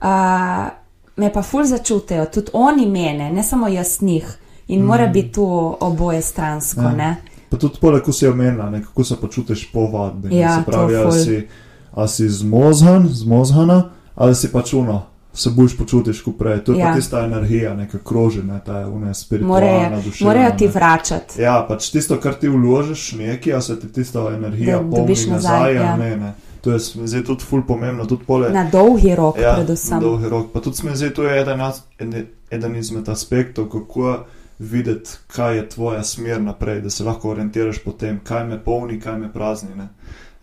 [SPEAKER 2] uh, me pa ful začutijo, tudi oni mene, ne samo jaz njih. In mm. mora biti to oboje stransko,
[SPEAKER 1] Ja.
[SPEAKER 2] ne.
[SPEAKER 1] Pa tudi poleg, ko si omenila, ne, kako se počutiš po vadbi.
[SPEAKER 2] Ja,
[SPEAKER 1] se pravi, ali si, ali si zmozhan, zmozhana, ali si pač uno. Se boš počutiš kot prej. To je ja. Tista energija, neka kroži, ne, ta une spiritualna duša.
[SPEAKER 2] morajo ti vračati.
[SPEAKER 1] Ja, pač tisto, kar ti vložiš, nekaj, a se ti tista energija
[SPEAKER 2] dobiš
[SPEAKER 1] nazaj, ja. ne, ne. To je zdi tudi ful pomembno, tudi pole.
[SPEAKER 2] Na dolgi rok,
[SPEAKER 1] Ja,
[SPEAKER 2] predvsem.
[SPEAKER 1] dolgi rok. Pa tudi mi zdi, to je eden, eden izmed aspektov, kako videti, kaj je tvoja smer naprej, da se lahko orientiraš po tem, kaj me polni, kaj me prazni. Ne?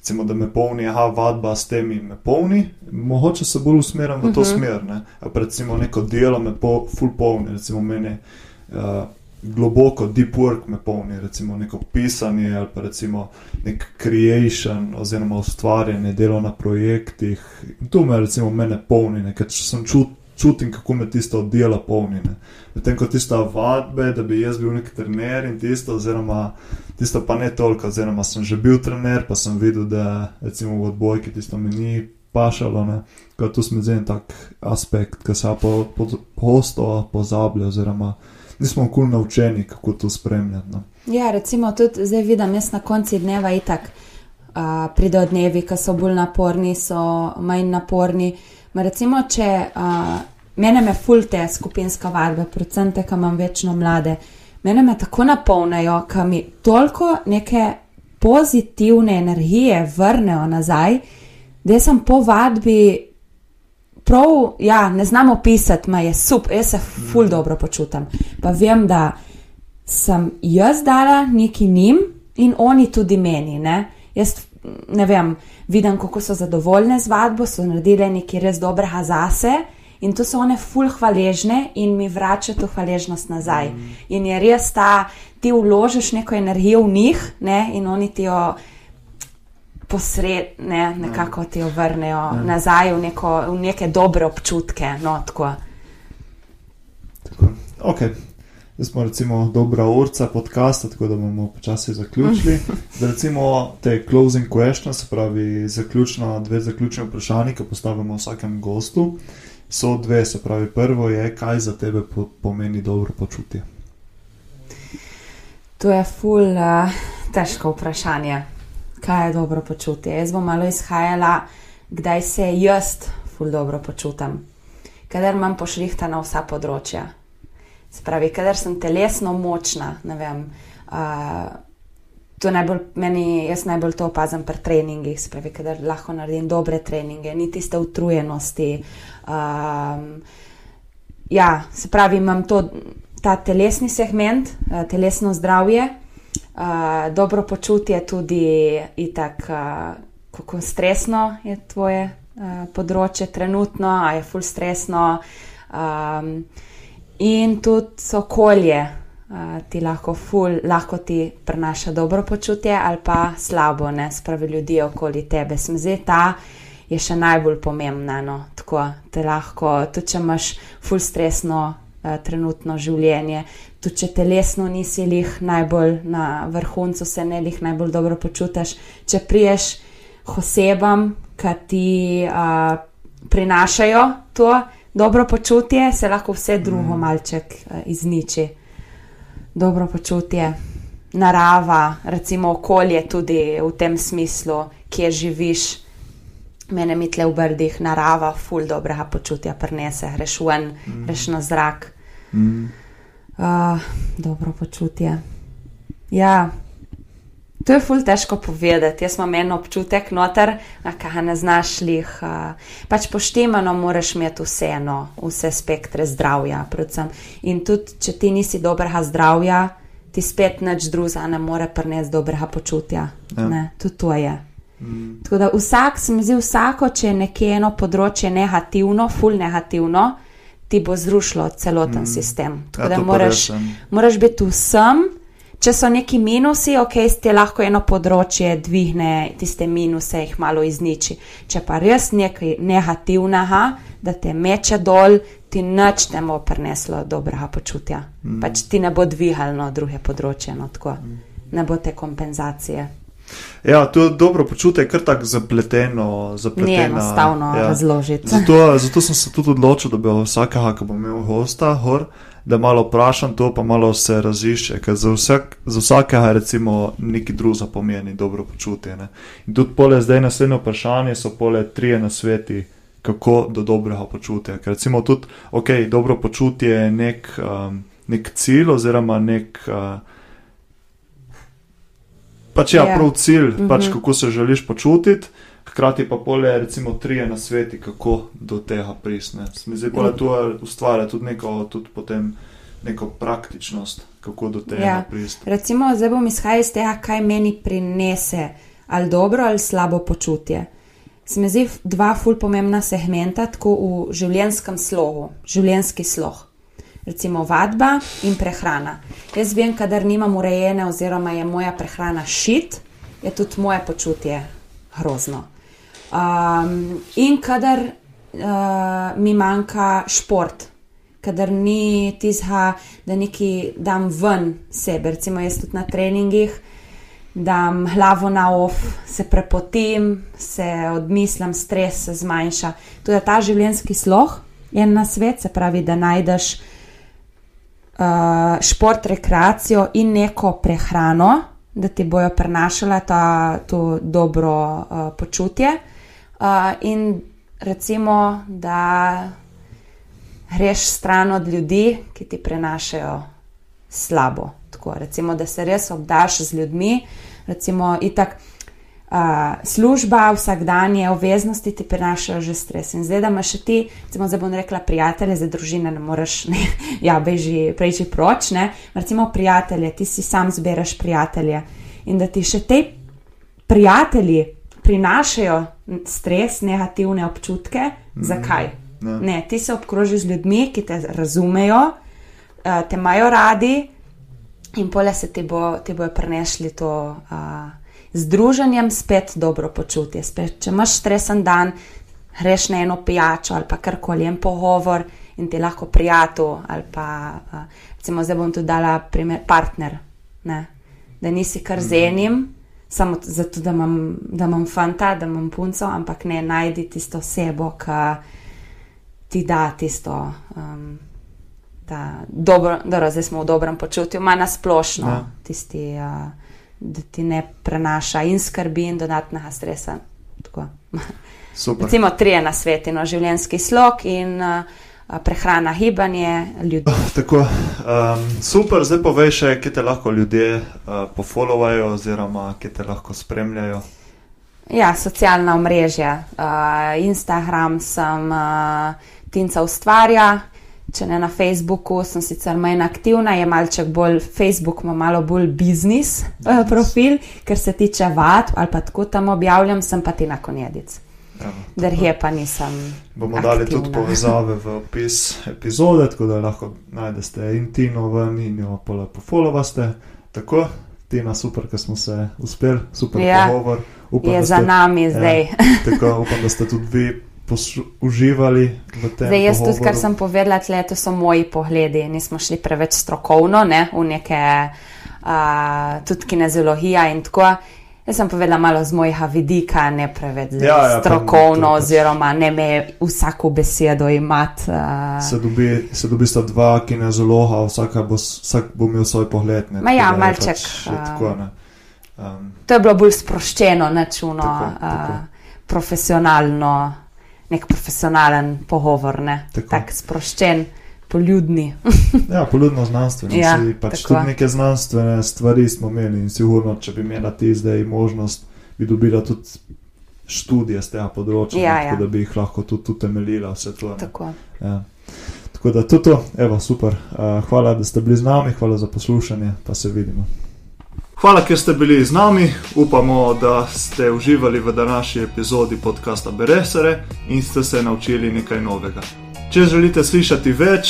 [SPEAKER 1] Recimo, da me polni, aha, vadba s temi me polni, mogoče se bolj usmerim v to uh
[SPEAKER 2] Mhm.
[SPEAKER 1] -huh. smer. Ne? Recimo neko delo me po, full polni, recimo mene. Uh, Globoko deep work me polni, recimo neko pisanje ali pa recimo nek creation oziroma ustvarjanje, delo na projektih. In to me recimo mene polni, ne, ker sem čut, čutim, kako me tisto delo polni. Medtem ko tista vadbe, da bi jaz bil nek trener in tisto, oziroma tisto pa ne toliko, oziroma sem že bil trener, pa sem videl, da recimo v odbojki tisto mi ni pašalo. ne. Tu smo zdaj en tak aspekt, ki se po, po, posto pozablja, oziroma nismo kul naučeni, kako to spremljati. No.
[SPEAKER 2] Ja, recimo tudi zdaj vidim, jaz na koncu dneva itak uh, pridejo dnevi, ki so bolj naporni, so manj naporni. Ma recimo, če uh, mene me fulte skupinska vadba, predvsem te, ki imam večno mlade, mene me tako napolnajo, ki mi toliko neke pozitivne energije vrnejo nazaj, da sem po vadbi. Prav, ja, ne znam opisati, ma je super, jaz se ful dobro počutim. Pa vem, da sem jaz dala neki njim in oni tudi meni. Ne? Jaz ne vem, vidim, kako so zadovoljne z vadbo, so naredile nekaj res dobrega zase in to so one ful hvaležne in mi vračajo to hvaležnost nazaj. In je res ta, ti vložiš neko energijo v njih ne? in oni ti jo. Posred, ne, nekako ti jo vrnejo ja. nazaj v, neko, v neke dobre občutke. No, tako.
[SPEAKER 1] Tako. Ok, zdaj smo recimo dobra urca podcasta, tako da bomo počasi zaključili. Zdaj recimo te closing questions, se pravi zaključno, dve zaključne vprašanje, ki postavimo vsakemu gostu. So dve, se pravi, prvo je, kaj za tebe po, pomeni dobro počutje.
[SPEAKER 2] To je ful uh, težko vprašanje, kaj je dobro počutje. Jaz bom malo izhajala, kdaj se jaz ful dobro počutam, kader imam pošlihta na vsa področja. Spravi, kader sem telesno močna, ne vem. Uh, To najbolj, meni, jaz najbolj to opazim pri treningih, spravi, da lahko naredim dobre treninge, ni tiste utrujenosti. Um, ja, se pravi, imam to, ta telesni segment, uh, telesno zdravje, uh, dobro počutje, tudi itak, uh, kako stresno je tvoje uh, področje trenutno, a je full stresno. Um, in tudi okolje ti lahko, ful, lahko ti prenaša dobro počutje ali pa slabo, ne spravi ljudi okoli tebe. Smezi ta je še najbolj pomembna. No? Tako, te lahko, tudi če imaš ful stresno uh, trenutno življenje, tudi če telesno nisi lih najbolj na vrhuncu, se ne lih najbolj dobro počutiš, če priješ osebam, ki ti uh, prinašajo to dobro počutje, se lahko vse drugo mm. malček uh, izniči dobro počutje, narava, recimo okolje, tudi v tem smislu, kje živiš. Mene mi tle v brdih, narava, ful dobrega počutja, prenese, greš ven, mm. greš na zrak. Mm. Uh, dobro počutje. Ja, to je ful težko povedati. Jaz imam en občutek noter, kaj ne znaš lih. Pač poštemano moraš imeti vseeno, vse spektre zdravja. Predvsem. In tudi, če ti nisi dobrega zdravja, ti spet nič druga ne more prenesti dobrega počutja. Ja. Tudi to je. Mm. Tako da vsak, se mi zdi, vsako, če je nekje eno področje negativno, ful negativno, ti bo zrušilo celoten mm. sistem. Tako ja, da moraš, moraš biti vsem. Če so neki minusi, ok, ste lahko eno področje dvigne, tiste minuse jih malo izniči. Če pa res nekaj negativnega, da te meče dol, ti nič ne bo prineslo dobrega počutja. Mm. Pač ti ne bo dvigalno druge področje, no tako. Mm. Ne bo te kompenzacije.
[SPEAKER 1] Ja, to je dobro počutje, ker tako zapleteno. zapleteno
[SPEAKER 2] Ni enostavno ja. razložiti.
[SPEAKER 1] Zato, zato sem se tudi odločil, da bi vsakega, ki bo imel gosta, hor da malo vprašam to, pa malo se razišče, ker za, vsak, za vsakega recimo neki drug zapomeni dobro počutje. Ne? In tudi pole zdaj naslednje vprašanje so pole trije na sveti, kako do dobrega počutja. Ker recimo tudi, ok, dobro počutje je nek, um, nek cilj oziroma nek. Uh, Pač ja, yeah. Ja. prav cilj, mm -hmm. pač mhm. kako se želiš počutiti, hkrati pa pole, recimo, trije na sveti, kako do tega prisne. Zdaj pa to ustvarja tudi neko, tudi potem neko praktičnost, kako do tega ja. prisne.
[SPEAKER 2] Recimo, zdaj bom izhajal iz tega, kaj meni prinese ali dobro ali slabo počutje. Se mi zdi dva ful pomembna segmenta, tako v življenskem slogu, življenski slog. Recimo vadba in prehrana. Jaz vem, kadar nimam urejene, oziroma je moja prehrana šit, je tudi moje počutje grozno. Um, in kadar uh, mi manjka šport, kadar ni tizha, da neki dam ven sebe, recimo jaz tudi na treningih, dam glavo na off, se prepotim, se odmislim, stres se zmanjša. Tudi ta življenjski sloh je na svet, se pravi, da najdeš uh, šport, rekreacijo in neko prehrano. Da ti bojo prenašala ta, to dobro uh, počutje. Uh, in recimo, da greš stran od ljudi, ki ti prenašajo slabo. Tako, recimo, da se res obdaš z ljudmi, recimo, itak. Uh, služba, vsakdanje obveznosti ti prinašajo že stres. In zdaj, da imaš ti, recimo, zdaj bom rekla, prijatelje, za družine ne moreš, ne, ja, beži, preči proč, ne, recimo, prijatelje, ti si sam zbiraš prijatelje in da ti še te prijatelji prinašajo stres, negativne občutke. Mm. Zakaj? Ne. ne, ti se obkrožiš z ljudmi, ki te razumejo, uh, te imajo radi in pole se ti, bo, ti bojo prenešli to uh, združenjem spet dobro počutje. Spet, če imaš stresen dan, greš na eno pijačo ali pa karkoli en pogovor in ti lahko prijatelj ali pa, uh, recimo, zdaj bom tudi dala primer partner, ne? da nisi kar z enim. Samo zato, da imam, da imam fanta, da imam punco, ampak ne najdi tisto osebo, ti da tisto. Um, Dobro, dobro, zdaj smo v dobrem počutju, ima nasplošno ja. tisti, uh, da ti ne prenaša in skrbi, in dodatnega stresa. Recimo, tri je na svetu, no, življenjski slog in uh, prehrana, gibanje ljudi.
[SPEAKER 1] Tako, um, super, zdaj povej še, kje te lahko ljudje uh, pofollowajo, oziroma kje te lahko spremljajo.
[SPEAKER 2] Ja, socialna omrežja. Uh, Instagram sem uh, Tinca ustvarja, če ne na Facebooku, sem sicer manj aktivna, je malček bolj Facebook, ima malo bolj biznis uh, profil, ker se tiče vad ali pa tako tam objavljam, sem pa ti na konjedic. Drhe pa nisem.
[SPEAKER 1] Bomo aktivna. dali tudi povezave v opis epizode, tako da lahko najdete in Tino ven in jo lepo followate. Tako, Tina, super, ker smo se uspeli, super ja. pogovor.
[SPEAKER 2] Upam, je za ste, nami ja, zdaj. Ja,
[SPEAKER 1] tako, upam, da ste tudi vi uživali v tem.
[SPEAKER 2] Zdaj, jaz tudi, kar sem povedala, tle, to so moji pogledi. Nismo šli preveč strokovno, ne, v neke uh, tudi kineziologija in tako. Jaz sem povedala malo z mojega vidika, ne preveč ja, ja, strokovno, pač. oziroma ne me vsako besedo imati. Uh...
[SPEAKER 1] Se dobi, se dobi sta dva kinezologa, vsak bo, vsak bo imel svoj pogled. Ne,
[SPEAKER 2] ja, malček. Pač, uh... tako, um... To je bilo bolj sproščeno, nečuno, tako, tako. Uh, profesionalno, nek profesionalen pogovor, ne tako tak sproščen poljudni.
[SPEAKER 1] ja, poljudno znanstveno. Ja, pač tudi neke znanstvene stvari smo imeli in sigurno, če bi imela ti zdaj možnost, bi dobila tudi študije z tega področja, ja, ja. da bi jih lahko tudi utemeljila vse to. Tako. Ja. tako da tudi to, evo, super. Uh, hvala, da ste bili z nami, hvala za poslušanje, pa se vidimo. Hvala, ker ste bili z nami. Upamo, da ste uživali v današnji epizodi podcasta Beresere in ste se naučili nekaj novega. Če želite slišati več,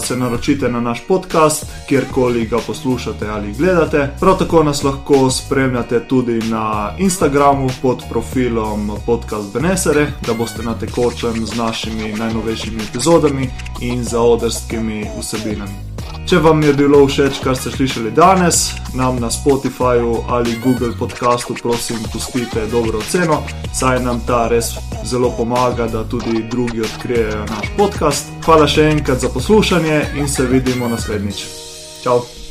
[SPEAKER 1] se naročite na naš podcast, kjerkoli ga poslušate ali gledate. Prav tako nas lahko spremljate tudi na Instagramu pod profilom Podcast Benesere, da boste na tekočem z našimi najnovejšimi epizodami in zaodrskimi vsebinami. Če vam je bilo všeč, kar ste slišali danes, nam na Spotifyju ali Google podcastu, prosim, pustite dobro oceno, saj nam ta res zelo pomaga, da tudi drugi odkrijejo naš podcast. Hvala še enkrat za poslušanje in se vidimo naslednjič. Ciao!